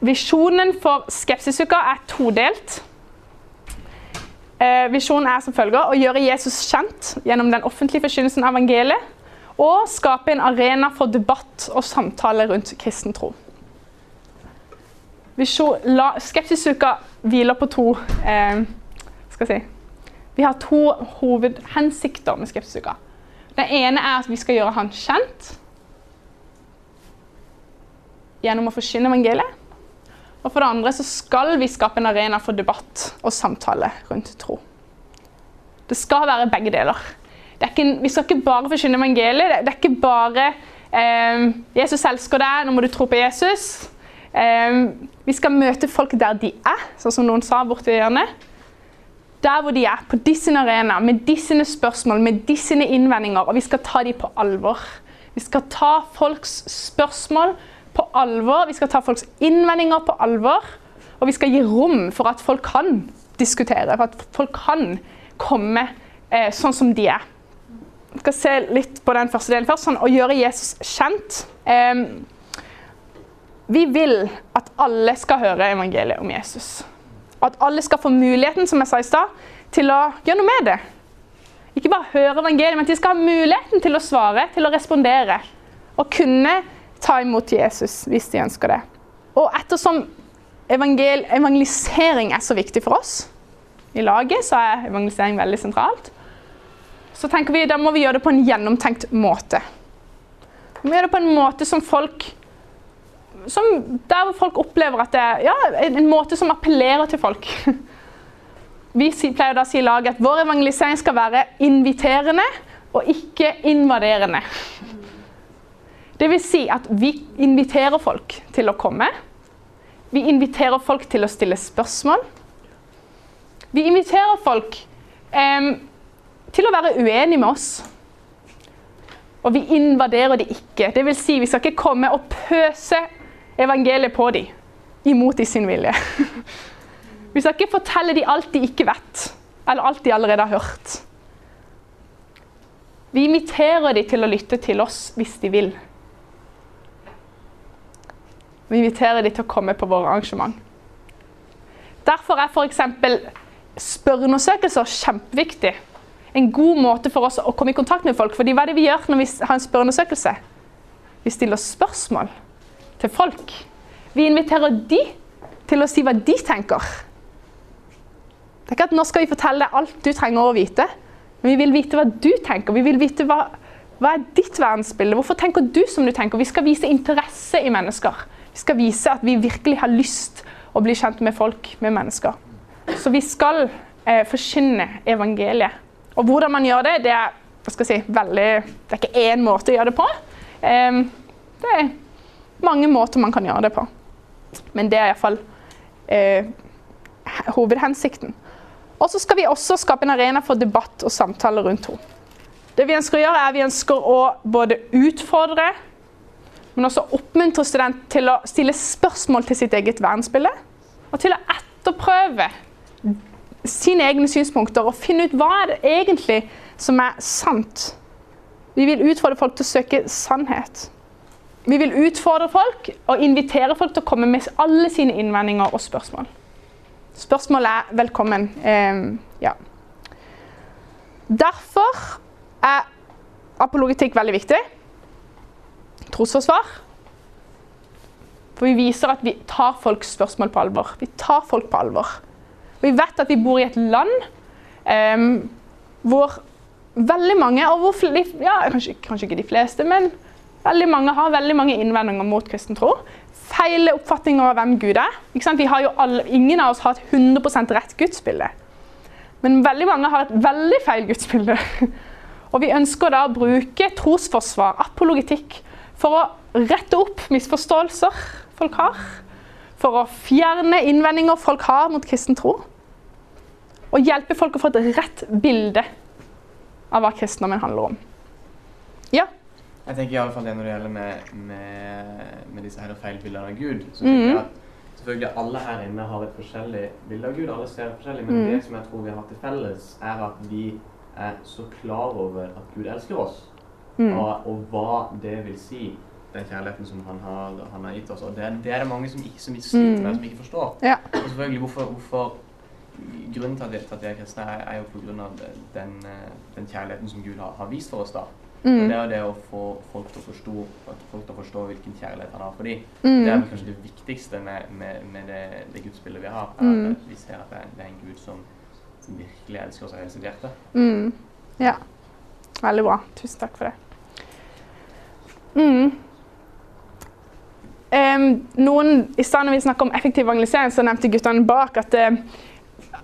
Visjonen for Skepsisuka er todelt. Eh, visjonen er som følger å gjøre Jesus kjent gjennom den offentlige forkynnelsen av evangeliet, og skape en arena for debatt og samtale rundt kristen tro. Skepsisuka hviler på to eh, skal si, Vi har to hovedhensikter med Skepsisuka. Den ene er at vi skal gjøre han kjent gjennom å forkynne evangeliet. Og for det andre så skal vi skape en arena for debatt og samtale rundt tro. Det skal være begge deler. Ikke, vi skal ikke bare forkynne evangeliet. Det, er ikke bare eh, 'Jesus elsker deg, nå må du tro på Jesus'. Eh, vi skal møte folk der de er, sånn som noen sa borti hjørnet. Der hvor de er, på disse arenaer, med disse spørsmål, med disse innvendinger. Og vi skal ta dem på alvor. Vi skal ta folks spørsmål på alvor. Vi skal ta folks innvendinger på alvor. Og vi skal gi rom for at folk kan diskutere, for at folk kan komme eh, sånn som de er. Vi skal se litt på den første delen først. Sånn, å gjøre Jesus kjent. Eh, vi vil at alle skal høre evangeliet om Jesus. At alle skal få muligheten som jeg sa i sted, til å gjøre noe med det. Ikke bare høre evangeliet, men at de skal ha muligheten til å svare, til å respondere. Og kunne ta imot Jesus hvis de ønsker det. Og ettersom evangel evangelisering er så viktig for oss i laget, så er evangelisering veldig sentralt. Så tenker vi da må vi gjøre det på en gjennomtenkt måte. Vi må gjøre det på en måte som folk som, Der folk opplever at det er ja, en måte som appellerer til folk. (laughs) Vi pleier da å si i laget at vår evangelisering skal være inviterende og ikke invaderende. Det vil si at vi inviterer folk til å komme. Vi inviterer folk til å stille spørsmål. Vi inviterer folk eh, til å være uenige med oss. Og vi invaderer de ikke. Det vil si, vi skal ikke komme og pøse evangeliet på dem imot de sin vilje. (laughs) Vi skal ikke fortelle dem alt de ikke vet, eller alt de allerede har hørt. Vi inviterer dem til å lytte til oss hvis de vil. Vi inviterer dem til å komme på våre arrangement. Derfor er f.eks. spørreundersøkelser kjempeviktig. En god måte for oss å komme i kontakt med folk. Fordi hva er det vi gjør når vi har en spørreundersøkelse? Vi stiller spørsmål til folk. Vi inviterer de til å si hva de tenker. Det er ikke at nå skal vi fortelle deg alt du trenger å vite, men vi vil vite hva du tenker. Vi vil vite hva, hva er ditt verdensbilde. Hvorfor tenker du som du tenker? Vi skal vise interesse i mennesker. Vi skal vise at vi virkelig har lyst å bli kjent med folk, med mennesker. Så vi skal eh, forkynne evangeliet. Og hvordan man gjør det, det er, hva skal jeg si, veldig, det er ikke én måte å gjøre det på. Eh, det er mange måter man kan gjøre det på. Men det er iallfall eh, hovedhensikten. Og så skal vi også skape en arena for debatt og samtale rundt henne. Det vi ønsker å gjøre, er vi ønsker å både utfordre, men også oppmuntre student til å stille spørsmål til sitt eget verdensbilde. Og til å etterprøve sine egne synspunkter og finne ut hva er det egentlig som er sant. Vi vil utfordre folk til å søke sannhet. Vi vil utfordre folk og invitere folk til å komme med alle sine innvendinger og spørsmål. Spørsmålet er velkommen. Eh, ja. Derfor er apologetikk veldig viktig. Trosforsvar. For vi viser at vi tar folks spørsmål på alvor. Vi tar folk på alvor. Vi vet at vi bor i et land eh, hvor veldig mange, og hvor ja, kanskje, kanskje ikke de fleste, men veldig mange har veldig mange innvendinger mot kristen tro. Feil oppfatninger av hvem Gud er. Alle, ingen av oss har et 100% rett gudsbilde. Men veldig mange har et veldig feil gudsbilde. Og vi ønsker da å bruke trosforsvar, apologetikk, for å rette opp misforståelser folk har. For å fjerne innvendinger folk har mot kristen tro. Og hjelpe folk å få et rett bilde av hva kristendommen handler om. Ja. Jeg tenker i alle fall det når det gjelder med, med, med disse her feilbildene av Gud. Så tenker jeg Mhm. at selvfølgelig alle her inne har et forskjellig bilde av Gud. Alle ser forskjellig, men mm. det som jeg tror vi har til felles, er at vi er så klar over at Gud elsker oss. Mm. Og, og hva det vil si, den kjærligheten som han har, han har gitt oss. Og det, det er det mange som, ikke, som vi sliter med, Mm. som ikke forstår. Ja. Og selvfølgelig, hvorfor, hvorfor Grunnen til at, jeg- jeg er kristne, er, er jo av den, eh, den kjærligheten som Gud har, har vist for oss. da. Mm. Det er det å få folk til å forstå, folk til å forstå hvilken kjærlighet han har for dem. Mm. Det er kanskje det viktigste med, med, med det, det gudsbildet vi har. er Mm. At vi ser at det er, det er en Gud som, som virkelig elsker oss av hele sitt hjerte. Mm. Ja. Veldig bra. Tusen takk for det. Mm. Em, noen, I stedet når vi snakket om effektiv evangelisering, så nevnte guttene bak at, eh,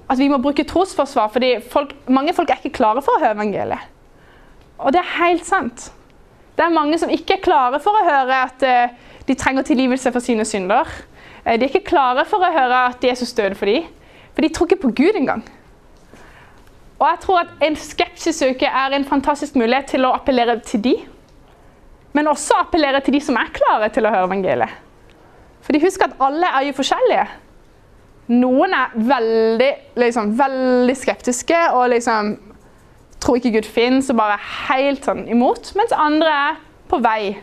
at vi må bruke trosforsvar fordi folk, mange folk er ikke klare for å høre evangeliet. Og det er helt sant. Det er mange som ikke er klare for å høre at eh, de trenger tilgivelse for sine synder. Eh, de er ikke klare for å høre at Jesus døde for dem. For de tror ikke på Gud engang. Og jeg tror at en skepsisuke er en fantastisk mulighet til å appellere til de, men også appellere til de som er klare til å høre evangeliet. Fordi husk at alle er jo forskjellige. Noen er veldig, liksom, veldig skeptiske og liksom tror ikke Gud fins og bare helt sånn imot, mens andre er på vei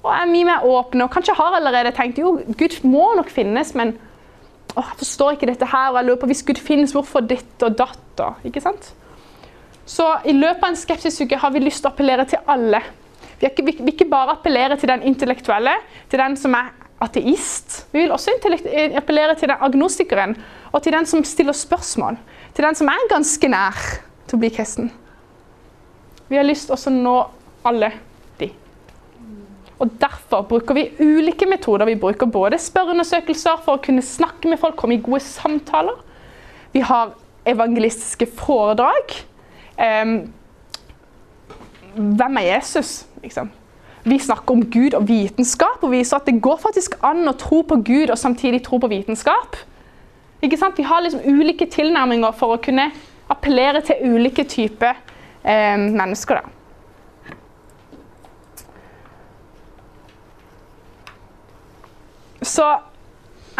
og er mye mer åpne og kanskje har allerede tenkt jo, Gud må nok finnes, men å, jeg forstår ikke dette her, og jeg lurer på hvis Gud finnes, hvorfor ditt og datt? og Ikke sant? Så i løpet av en skepsisuke har vi lyst til å appellere til alle. Vi vil ikke, ikke bare appellere til den intellektuelle, til den som er ateist. Vi vil også eh, appellere til den agnostikeren, og til den som stiller spørsmål. Til den som er ganske nær til å bli kristen. Vi har lyst til å nå alle de. Og Derfor bruker vi ulike metoder. Vi bruker både spørreundersøkelser for å kunne snakke med folk, komme i gode samtaler. Vi har evangelistiske foredrag. Um, hvem er Jesus? Liksom. Vi snakker om Gud og vitenskap og viser at det går faktisk an å tro på Gud og samtidig tro på vitenskap. Ikke sant? Vi har liksom ulike tilnærminger for å kunne appellere til ulike typer mennesker. Da. Så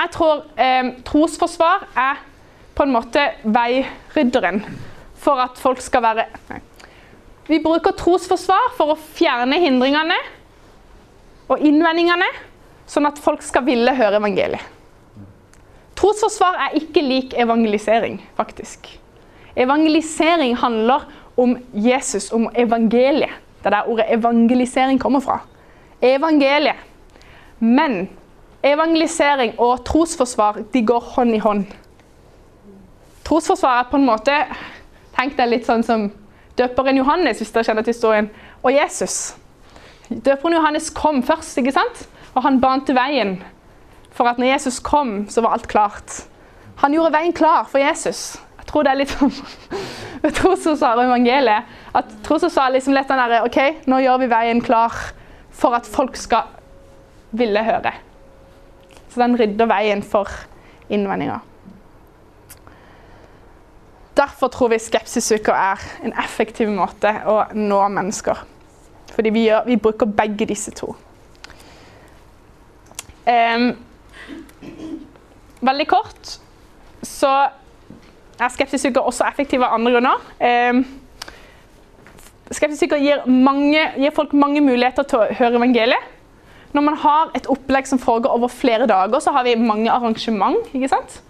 jeg tror eh, trosforsvar er på en måte veirydderen for at folk skal være. Vi bruker trosforsvar for å fjerne hindringene og innvendingene, sånn at folk skal ville høre evangeliet. Trosforsvar er ikke lik evangelisering, faktisk. Evangelisering handler om Jesus, om evangeliet. Det er der ordet evangelisering kommer fra. evangeliet. Men evangelisering og trosforsvar de går hånd i hånd. Trosforsvar er på en måte Tenk deg litt sånn som døperen Johannes, hvis dere kjenner til historien, og Jesus. Døperen Johannes kom først, ikke sant? og han bante veien for at når Jesus kom, så var alt klart. Han gjorde veien klar for Jesus. Tror det er litt sånn (laughs) Jeg tror så evangeliet at tros og sa liksom lett den derre OK, nå gjør vi veien klar for at folk skal ville høre. Så den rydder veien for innvendinger. Derfor tror vi skepsisuker er en effektiv måte å nå mennesker. Fordi vi, gjør, vi bruker begge disse to. Um, veldig kort så er skepsisuker også effektive av andre grunner. Um, gir, mange, gir folk mange muligheter til å høre evangeliet. Når man har et opplegg som foregår over flere dager, så har vi mange arrangement. ikke sant?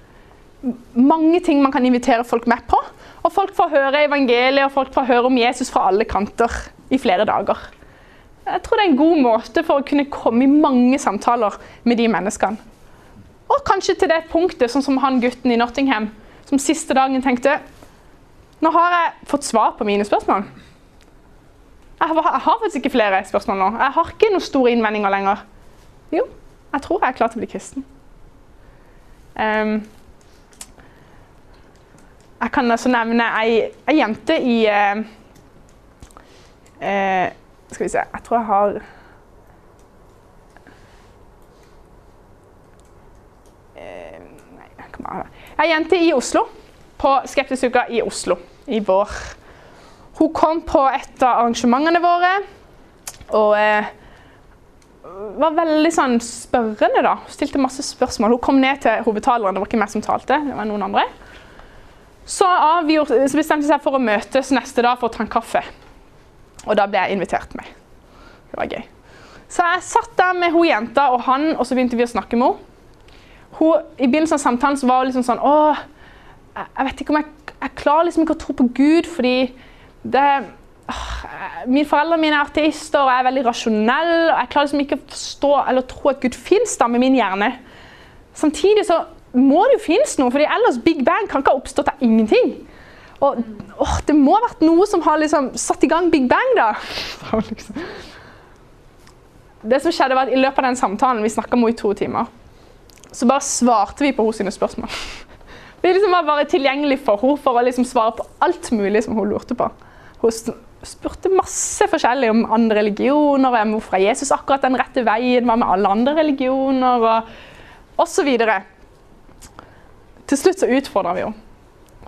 Mange ting man kan invitere folk med på. Og folk får høre evangeliet og folk får høre om Jesus fra alle kanter i flere dager. Jeg tror det er en god måte for å kunne komme i mange samtaler med de menneskene. Og kanskje til det punktet, sånn som han gutten i Nottingham, som siste dagen tenkte Nå har jeg fått svar på mine spørsmål. Jeg har, jeg har faktisk ikke flere spørsmål nå. Jeg har ikke noen store innvendinger lenger. Jo, jeg tror jeg er klar til å bli kristen. Um, jeg kan også nevne ei, ei jente i uh, uh, Skal vi se Jeg tror jeg har eh, Nei, jeg kan bare Ei jente i Oslo, på Skeptisuka i Oslo i vår. Hun kom på et av arrangementene våre og eh, var veldig sånn spørrende, da. Stilte masse spørsmål. Hun kom ned til hovedtaleren, det var ikke meg som talte, det var noen andre. Så, avgjorde, så bestemte hun seg for å møtes neste dag for å ta en kaffe. Og da ble jeg invitert med. Det var gøy. Så jeg satt der med hun jenta og han, og så begynte vi å snakke med henne. Hun, I begynnelsen av samtalen så var hun liksom sånn Å, jeg vet ikke om jeg, jeg klarer liksom ikke å tro på Gud fordi det åh, Mine foreldre mine er ateister, og jeg er veldig rasjonell. og Jeg klarer liksom ikke å forstå eller tro at Gud fins med min hjerne. Samtidig så må det jo finnes noe, fordi ellers Big Bang kan ikke ha oppstått av ingenting. Og åh, det må ha vært noe som har liksom satt i gang Big Bang, da. (laughs) liksom. Det som skjedde var at I løpet av den samtalen vi snakka med henne i to timer, så bare svarte vi på hennes spørsmål. Vi liksom var bare tilgjengelig for henne for å liksom svare på alt mulig som hun lurte på. Hun spurte masse forskjellig om andre religioner, om hvorfor er Jesus akkurat den rette veien, hva med alle andre religioner, og osv. Til slutt så utfordra vi henne.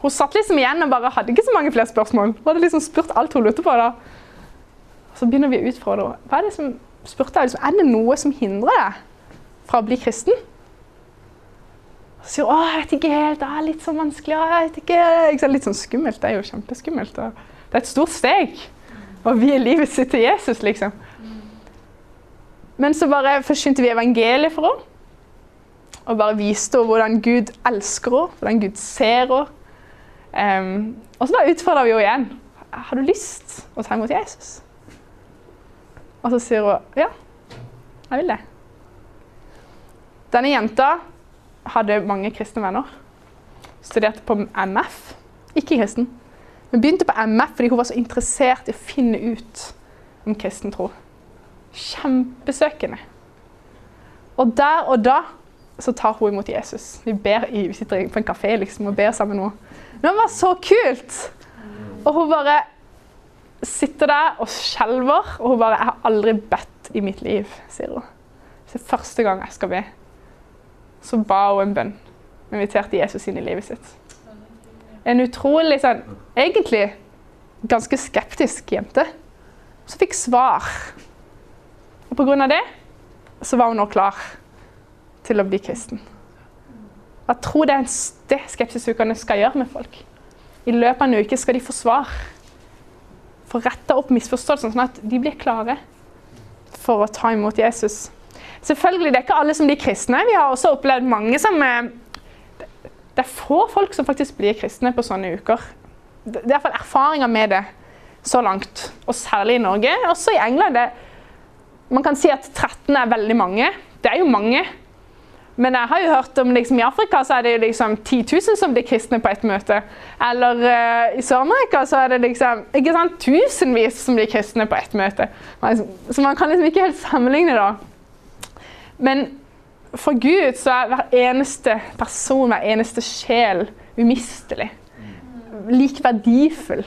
Hun satt liksom igjen og bare hadde ikke så mange flere spørsmål. Hun hadde liksom spurt alt hun lurte på. da. Så begynner vi å utfordre henne. Hva er det som spurte jeg, er det noe som hindrer deg fra å bli kristen? Så sier å, jeg vet ikke helt, det er litt sånn vanskelig, jeg vet ikke. sant? Litt sånn skummelt, det er jo kjempeskummelt. Det er et stort steg å vie livet sitt til Jesus, liksom. Men så bare forsynte vi evangeliet for henne. Og bare viste henne hvordan Gud elsker henne, hvordan Gud ser henne. Um, og så da utfordra vi henne igjen. Har du lyst å ta imot Jesus? Og så sier hun ja, jeg vil det. Denne jenta hadde mange kristne venner. Studerte på MF. Ikke kristen. Men begynte på MF fordi hun var så interessert i å finne ut om kristen tro. Kjempesøkende. Og der og da så tar hun imot Jesus. Vi, ber vi sitter på en kafé liksom, og ber sammen nå. Men det var så kult! Og hun bare sitter der og skjelver. Og hun bare 'Jeg har aldri bedt i mitt liv', sier hun. Det er første gang jeg skal be. Så ba hun en bønn. Inviterte Jesus inn i livet sitt. En utrolig sånn Egentlig ganske skeptisk jente. Så fikk svar. Og på grunn av det så var hun nå klar til å bli kristen. Jeg tror det er det skepsisukene skal gjøre med folk. I løpet av en uke skal de få svar. Få retta opp misforståelsene, sånn at de blir klare for å ta imot Jesus. Selvfølgelig, Det er ikke alle som blir kristne. Vi har også opplevd mange som er Det er få folk som faktisk blir kristne på sånne uker. Det er iallfall erfaringer med det så langt, og særlig i Norge. Også i England. Det, Man kan si at 13 er veldig mange. Det er jo mange. Men jeg har jo hørt om liksom, i Afrika så er det jo liksom 10 000 som blir kristne på ett møte. Eller uh, i Sør-Amerika så er det liksom ikke sant, tusenvis som blir kristne på ett møte. Så man kan liksom ikke helt sammenligne da. Men for Gud så er hver eneste person, hver eneste sjel umistelig. Like verdifull.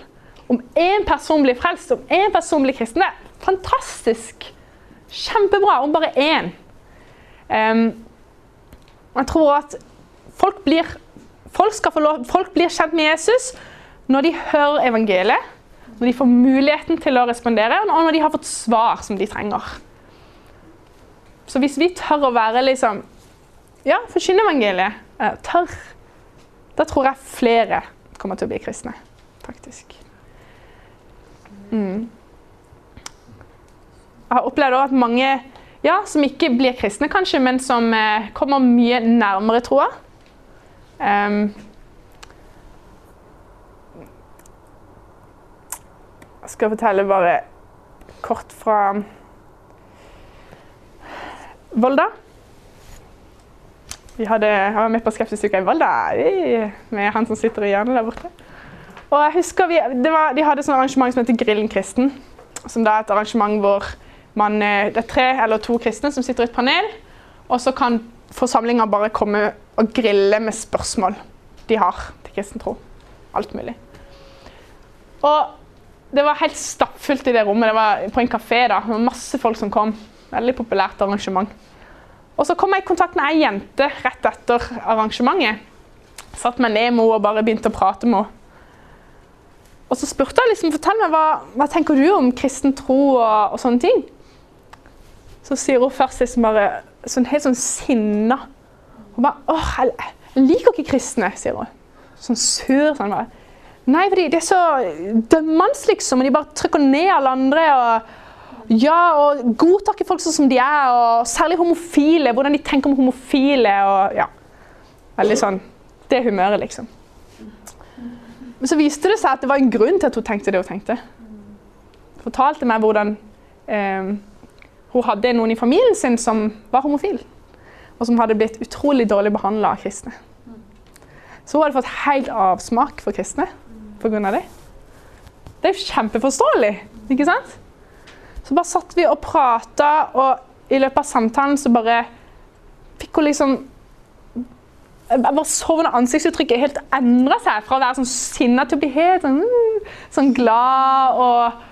Om én person blir frelst, om én person blir kristen, det er fantastisk. Kjempebra om bare én. Um, jeg tror at folk blir, folk, lov, folk blir kjent med Jesus når de hører evangeliet, når de får muligheten til å respondere, og når de har fått svar som de trenger. Så hvis vi tør å være liksom Ja, forkynne evangeliet. Eh, tør. Da tror jeg flere kommer til å bli kristne, faktisk. Mm. Jeg har opplevd at mange ja, som ikke blir kristne, kanskje, men som eh, kommer mye nærmere troa. Um, jeg skal fortelle bare kort fra Volda. Vi hadde, jeg var med på Skepsisuka i Volda med han som sitter i hjørnet der borte. Og jeg husker vi, var, De hadde et arrangement som heter Grillen kristen. Som er et arrangement hvor man, eh, det er tre eller to kristne som sitter i et panel, og så kan forsamlinga bare komme og grille med spørsmål de har til kristen tro. Alt mulig. Og det var helt stappfullt i det rommet. Det var på en kafé. da. Det var masse folk som kom. Veldig populært arrangement. Og så kom jeg i kontakt med ei jente rett etter arrangementet. Satt meg ned med henne og bare begynte å prate med henne. Og så spurte jeg liksom, fortell meg, hva, hva tenker du om kristen tro og, og sånne ting. Så sier hun først liksom bare sånn helt sånn sinna. Hun bare åh, jeg, jeg liker ikke kristne, sier hun. Sånn sur. sånn bare. Nei, fordi de er så dømmende, liksom. Og de bare trykker ned alle andre. og ja, og godtakke folk sånn som de er. og Særlig homofile. Hvordan de tenker om homofile. og ja, Veldig sånn Det humøret, liksom. Men så viste det seg at det var en grunn til at hun tenkte det hun tenkte. Hun Fortalte meg hvordan eh, hun hadde noen i familien sin som var homofil. Og som hadde blitt utrolig dårlig behandla av kristne. Så hun hadde fått helt avsmak for kristne pga. det. Det er jo kjempeforståelig, ikke sant? Så bare satt vi og prata, og i løpet av samtalen så bare fikk hun liksom jeg bare så hvordan ansiktsuttrykket helt endra seg. Fra å være sånn sinna til å bli helt sånn, sånn glad og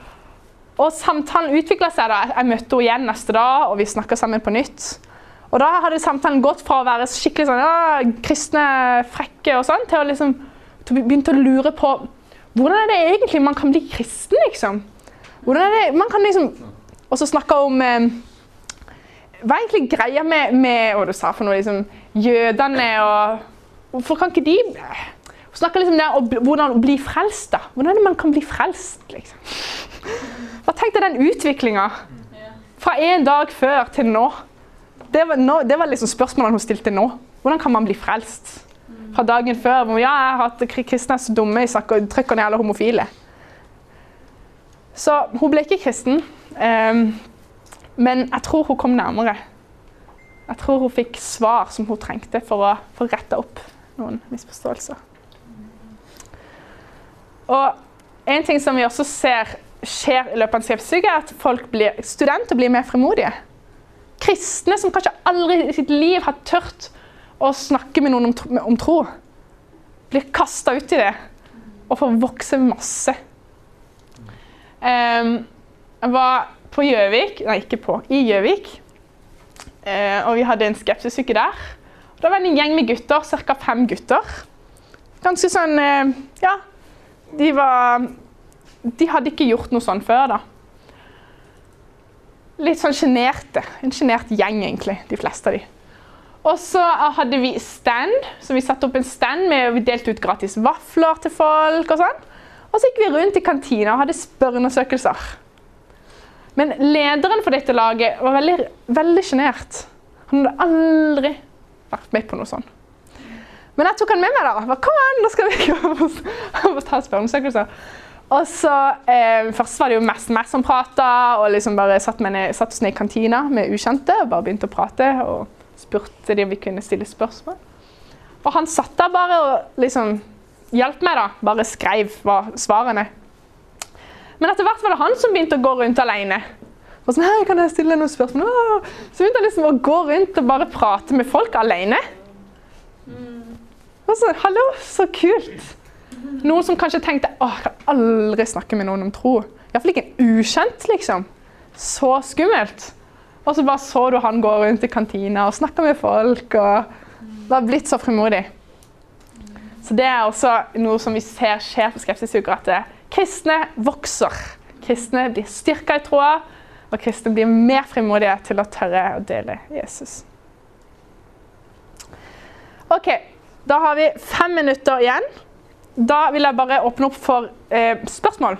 og samtalen utvikla seg. da. Jeg møtte henne igjen neste dag, og vi snakka sammen på nytt. Og da hadde samtalen gått fra å være skikkelig sånn, ja, kristne, frekke og sånn, til å liksom til å begynne å lure på hvordan er det egentlig man kan bli kristen, liksom? Hvordan er det, man kan liksom... også snakke om eh, Hva er egentlig greia med, med hva du sa for noe, liksom, jødene og Hvorfor kan ikke de Snakke snakka liksom om hvordan å bli frelst. da. Hvordan er det man kan bli frelst, liksom? Hva tenkte den utviklinga fra en dag før til nå? Det var, nå, det var liksom spørsmålene hun stilte nå. Hvordan kan man bli frelst? Fra dagen før hvor ja, jeg har hatt kristne så dumme i og trykker ned alle homofile. Så hun ble ikke kristen. Um, men jeg tror hun kom nærmere. Jeg tror hun fikk svar som hun trengte for å få retta opp noen misforståelser. Og en ting som vi også ser skjer i løpet av en skepsisuke, er at blir, studenter blir mer fremodige. Kristne som kanskje aldri i sitt liv har tørt å snakke med noen om, om tro, blir kasta ut i det og får vokse masse. Um, jeg var på Gjøvik Nei, ikke på. I Gjøvik. Uh, og vi hadde en skepsisuke der. Da var det en gjeng med gutter, ca. fem gutter. Ganske sånn uh, Ja, de var de hadde ikke gjort noe sånn før, da. Litt sånn sjenerte. En sjenert gjeng, egentlig, de fleste av de. Og så hadde vi stand, så vi satte opp en stand med vi delte ut gratis vafler til folk. Og sånn. Og så gikk vi rundt i kantina og hadde spørreundersøkelser. Men lederen for dette laget var veldig, veldig sjenert. Han hadde aldri vært med på noe sånt. Men jeg tok han med meg. da. Kom an, nå skal vi (laughs) ta spørreundersøkelser. Og så eh, Først var det jo mest meg som prata, og liksom bare satt, ned, satt oss ned i kantina med ukjente og bare begynte å prate. Og spurte de om vi kunne stille spørsmål. Og han satt der bare og liksom hjalp meg, da. Bare skrev var svarene. Men etter hvert var det han som begynte å gå rundt alene. Og sånn, kan jeg stille noen spørsmål? Åh! Så begynte jeg liksom å gå rundt og bare prate med folk alene. Og så, Hallo, så kult! Noen som kanskje tenkte åh, jeg kan aldri snakke med noen om tro. Iallfall ikke en ukjent, liksom. Så skummelt. Og så bare så du han gå rundt i kantina og snakke med folk. og Det var blitt så frimodig. Så det er også noe som vi ser skjer på Skepsisuker, at kristne vokser. Kristne blir styrka i troa, og kristne blir mer frimodige til å tørre å dele Jesus. OK, da har vi fem minutter igjen. Da vil jeg bare åpne opp for eh, spørsmål.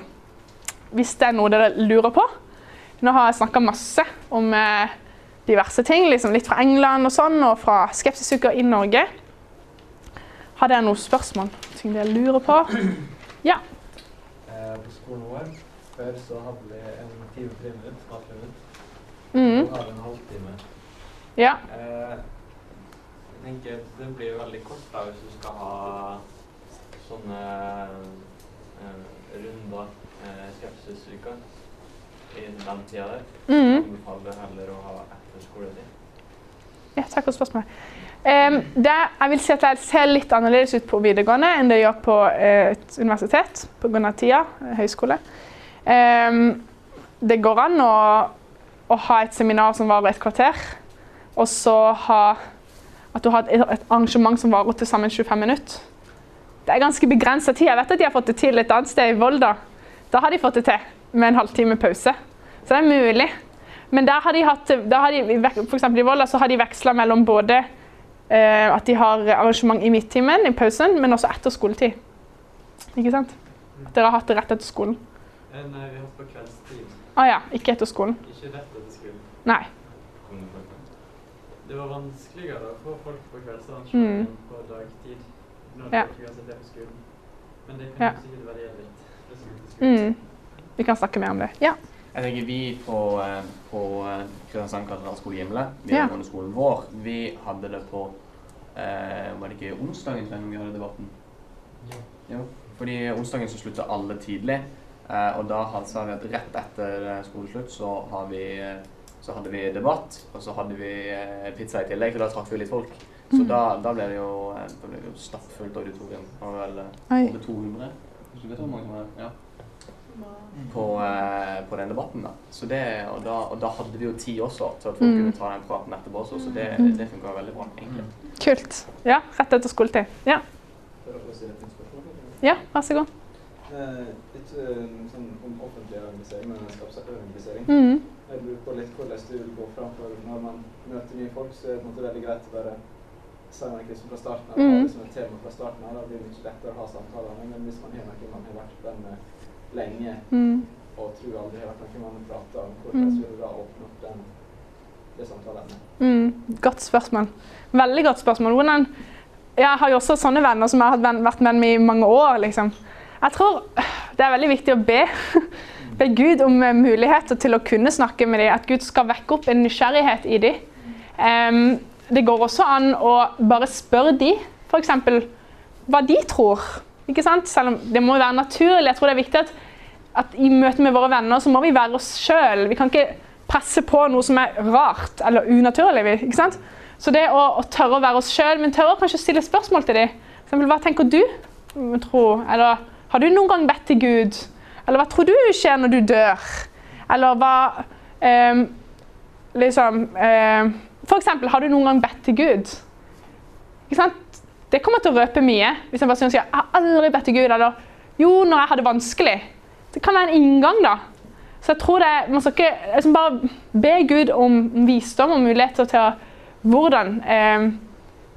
Hvis det er noe dere lurer på. Nå har jeg snakka masse om eh, diverse ting, liksom litt fra England og sånn, og fra Skepsisuker i Norge. Har dere noen spørsmål? Ting dere lurer på? Ja. Eh, på skolen vår før så hadde vi en time friminutt, matfriminutt. Mm. Nå har vi en halvtime. ja. Eh, jeg tenker Det blir veldig kort da hvis du skal ha sånne eh, runder, eh, skepsisuker, i den tida der. Mm. Anbefaler heller å ha etter skoletid. Ja, takk for spørsmålet. Em, det, jeg vil si at det ser litt annerledes ut på videregående enn det gjør på eh, et universitet pga. tida, eh, høyskole. Em, det går an å, å ha et seminar som varer et kvarter, og så ha at du har et, et arrangement som varer til sammen 25 minutter. Det er ganske begrensa tid. Jeg vet at de har fått det til et annet sted i Volda. Da har de fått det til med en halvtime pause. Så det er mulig. Men der har de hatt, der har de, for i Volda så har de veksla mellom både at de har arrangement i midttimen, i pausen, men også etter skoletid. Ikke sant? At dere har hatt det rett etter skolen. Eh, Nei, vi har hatt på kveldstid. Ah, ja, ikke etter skolen. Ikke rett etter skolen. Nei. Det var vanskeligere å få folk på kveldsarrangement Mm. på dagtid. Når Ja. de er på skolen. Men det kan Ja. sikkert variere litt. Mm. Vi kan snakke mer om det. Ja. Jeg tenker Vi på, eh, på eh, Kristiansand katedralskole Gimle, Ja. skolen vår, vi hadde det på eh, Var det ikke onsdagen Svein, vi hadde debatten? Jo. Fordi onsdagen så slutta alle tidlig. Eh, og da sa vi at rett etter eh, skoleslutt så, har vi, så hadde vi debatt, og så hadde vi eh, pizza i tillegg, så da trakk vi litt folk. Så Mm. da, da ble det jo, da ble det jo stappfullt auditorium. Det var vel eh, Oi. over 200. Hvis du vet hvor mange som var Ja på, eh, på den debatten. da. Så det, og, da og da hadde vi jo tid også til at folk Mm. kunne ta den praten etterpå også, så det, Mm. det funka veldig bra. egentlig. Kult. Ja, rett etter skoletid. Ja, ja vær så god. Eh, litt eh, sånn om offentlig organisering, medlemskapsorganisering. Mm. Jeg lurer på litt hvordan du vil gå fram for når man møter nye folk, så er det på en måte veldig greit å bare si noe liksom fra starten av. Mm. Ha det som et tema fra starten av. Da blir det mye lettere å ha samtaler. Men hvis man har noen man har vært venn med lenge, Mm. og tror aldri har vært noen man har pratet om, hvordan Mm. vil du da åpne opp den, det samtaleemnet? Mm, godt spørsmål. Veldig godt spørsmål. Hvordan, jeg har jo også sånne venner som jeg har venn- vært venn med i mange år. Liksom. Jeg tror (sighs) det er veldig viktig å be. (laughs) Be Gud om eh, muligheter til å kunne snakke med dem. At Gud skal vekke opp en nysgjerrighet i dem. Um, det går også an å bare spørre dem, f.eks. hva de tror. Ikke sant? Selv om det må være naturlig. Jeg tror det er viktig at, at i møte med våre venner så må vi være oss sjøl. Vi kan ikke presse på noe som er rart eller unaturlig. ikke sant? Så det å, å tørre å være oss sjøl, men tørre å kanskje stille spørsmål til dem. Eksempel, hva tenker du? Tro? Eller har du noen gang bedt til Gud? Eller hva tror du skjer når du dør? Eller hva ehm, Liksom ehm, For eksempel, har du noen gang bedt til Gud? Ikke sant? Det kommer til å røpe mye. Hvis en person sier 'jeg har aldri bedt til Gud', eller 'jo, når jeg har det vanskelig'. Det kan være en inngang, da. Så jeg tror det, man skal ikke liksom bare be Gud om visdom og muligheter til å, hvordan eh,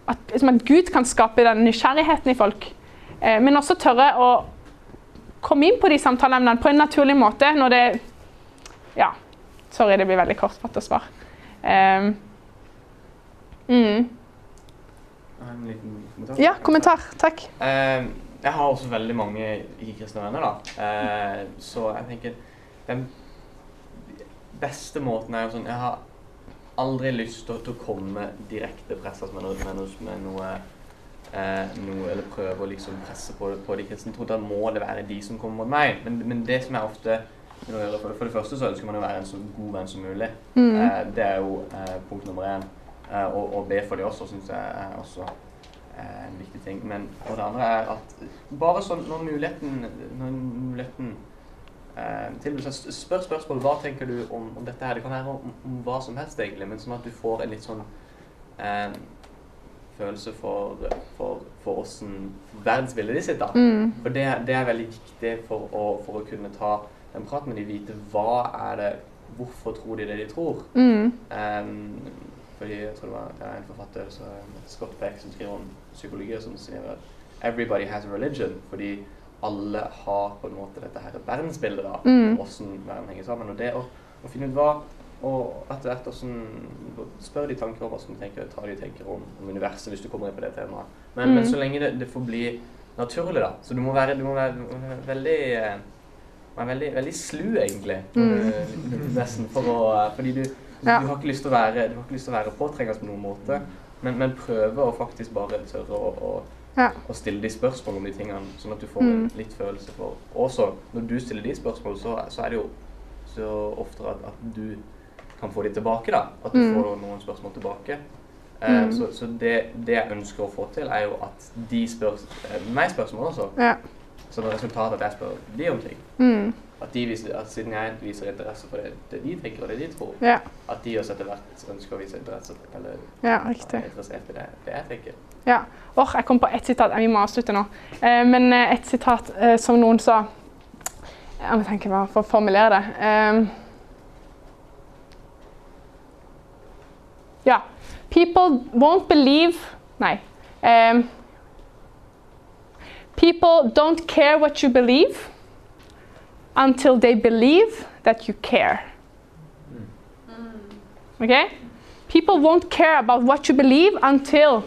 at, liksom at Gud kan skape den nysgjerrigheten i folk. Eh, men også tørre å komme inn på de samtaleemnene på en naturlig måte når det Ja. Sorry, det blir veldig kortfattet svar. Eh, mm. En liten kommentar? Ja, kommentar. Takk. Eh, jeg har også veldig mange ikke-kristne venner, da. Eh, så jeg tenker den beste måten er jo sånn Jeg har aldri lyst til, til å komme direkte presset med noe, med noe, med noe, eh, noe Eller prøve å liksom presse på, på de kristne tro. Da må det være de som kommer mot meg. Men, men det som er ofte for det, for det første så ønsker man å være en så god venn som mulig. Mm. Eh, det er jo eh, punkt nummer én. Eh, og, og be for de også syns jeg også en viktig ting. Men og det andre er at bare sånn når muligheten, når muligheten eh, tilbyr seg spør spørsmål hva tenker du om, om dette her. Det kan være om, om hva som helst, egentlig, men sånn at du får en litt sånn eh, følelse for, for, for åssen verdensbildet ditt sitter. Mm. For det, det er veldig viktig for å, for å kunne ta den praten med de vite hva er det Hvorfor tror de det de tror? Mm. Um, fordi jeg tror det var en forfatter, så, Scott Beck, som skriver om psykologi, som sier at 'everybody has a religion'. Fordi alle har på en måte dette her verdensbildet, da. Mm. Hvordan verden henger sammen. Og det å, å finne ut hva og etter hvert spørre Spør de tanker om hva de tenker, ta de tenker om, om universet, hvis du kommer inn på det temaet. Men, Mm. men så lenge det, det får bli naturlig, da. Så du må være, du må være, du må være veldig eh, være veldig, veldig slu, egentlig. Mm. eh, Nesten. For å, fordi du, Ja. du har ikke lyst til å være, du har ikke lyst til å være påtrengende på noen måte. Men, men prøve å faktisk bare tørre å, å, Ja. å stille de spørsmål om de tingene, sånn at du får Mm. en litt følelse for Og også, når du stiller de spørsmål, så, så er det jo så ofte at, at du kan få de tilbake, da. At du Mm. får noen spørsmål tilbake. Eh, Mm. Så, så det, det jeg ønsker å få til, er jo at de spør eh, meg spørsmål også. Ja. Så det resultatet at jeg spør de om ting, Mm. At de viser, at siden jeg viser interesse for det, det de tenker og det de tror, Ja. at de også etter hvert ønsker å vise interesse eller Ja, riktig. er interessert i det, det jeg tenker. Ja. Or, jeg kom på ett sitat. Vi må avslutte nå. Eh, men eh, et sitat eh, som noen sa Jeg må tenke meg for å formulere det. Eh, ja. People won't believe Nei. Eh, people don't care what you believe until they believe that you care. Okay? People won't care about what you believe until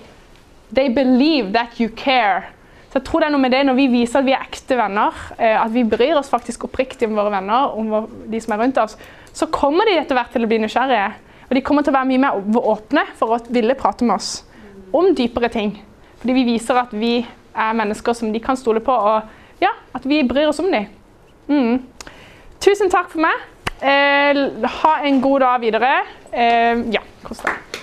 they believe that you care. Så jeg tror det er noe med det når vi viser at vi er ekte venner, eh, at vi bryr oss faktisk oppriktig om våre venner, om de som er rundt oss, så kommer de etter hvert til å bli nysgjerrige. Og de kommer til å være mye mer åpne for å ville prate med oss om dypere ting. Fordi vi viser at vi er mennesker som de kan stole på, og ja, at vi bryr oss om dem. Mm. Tusen takk for meg. Eh, ha en god dag videre. Eh, ja, kos deg.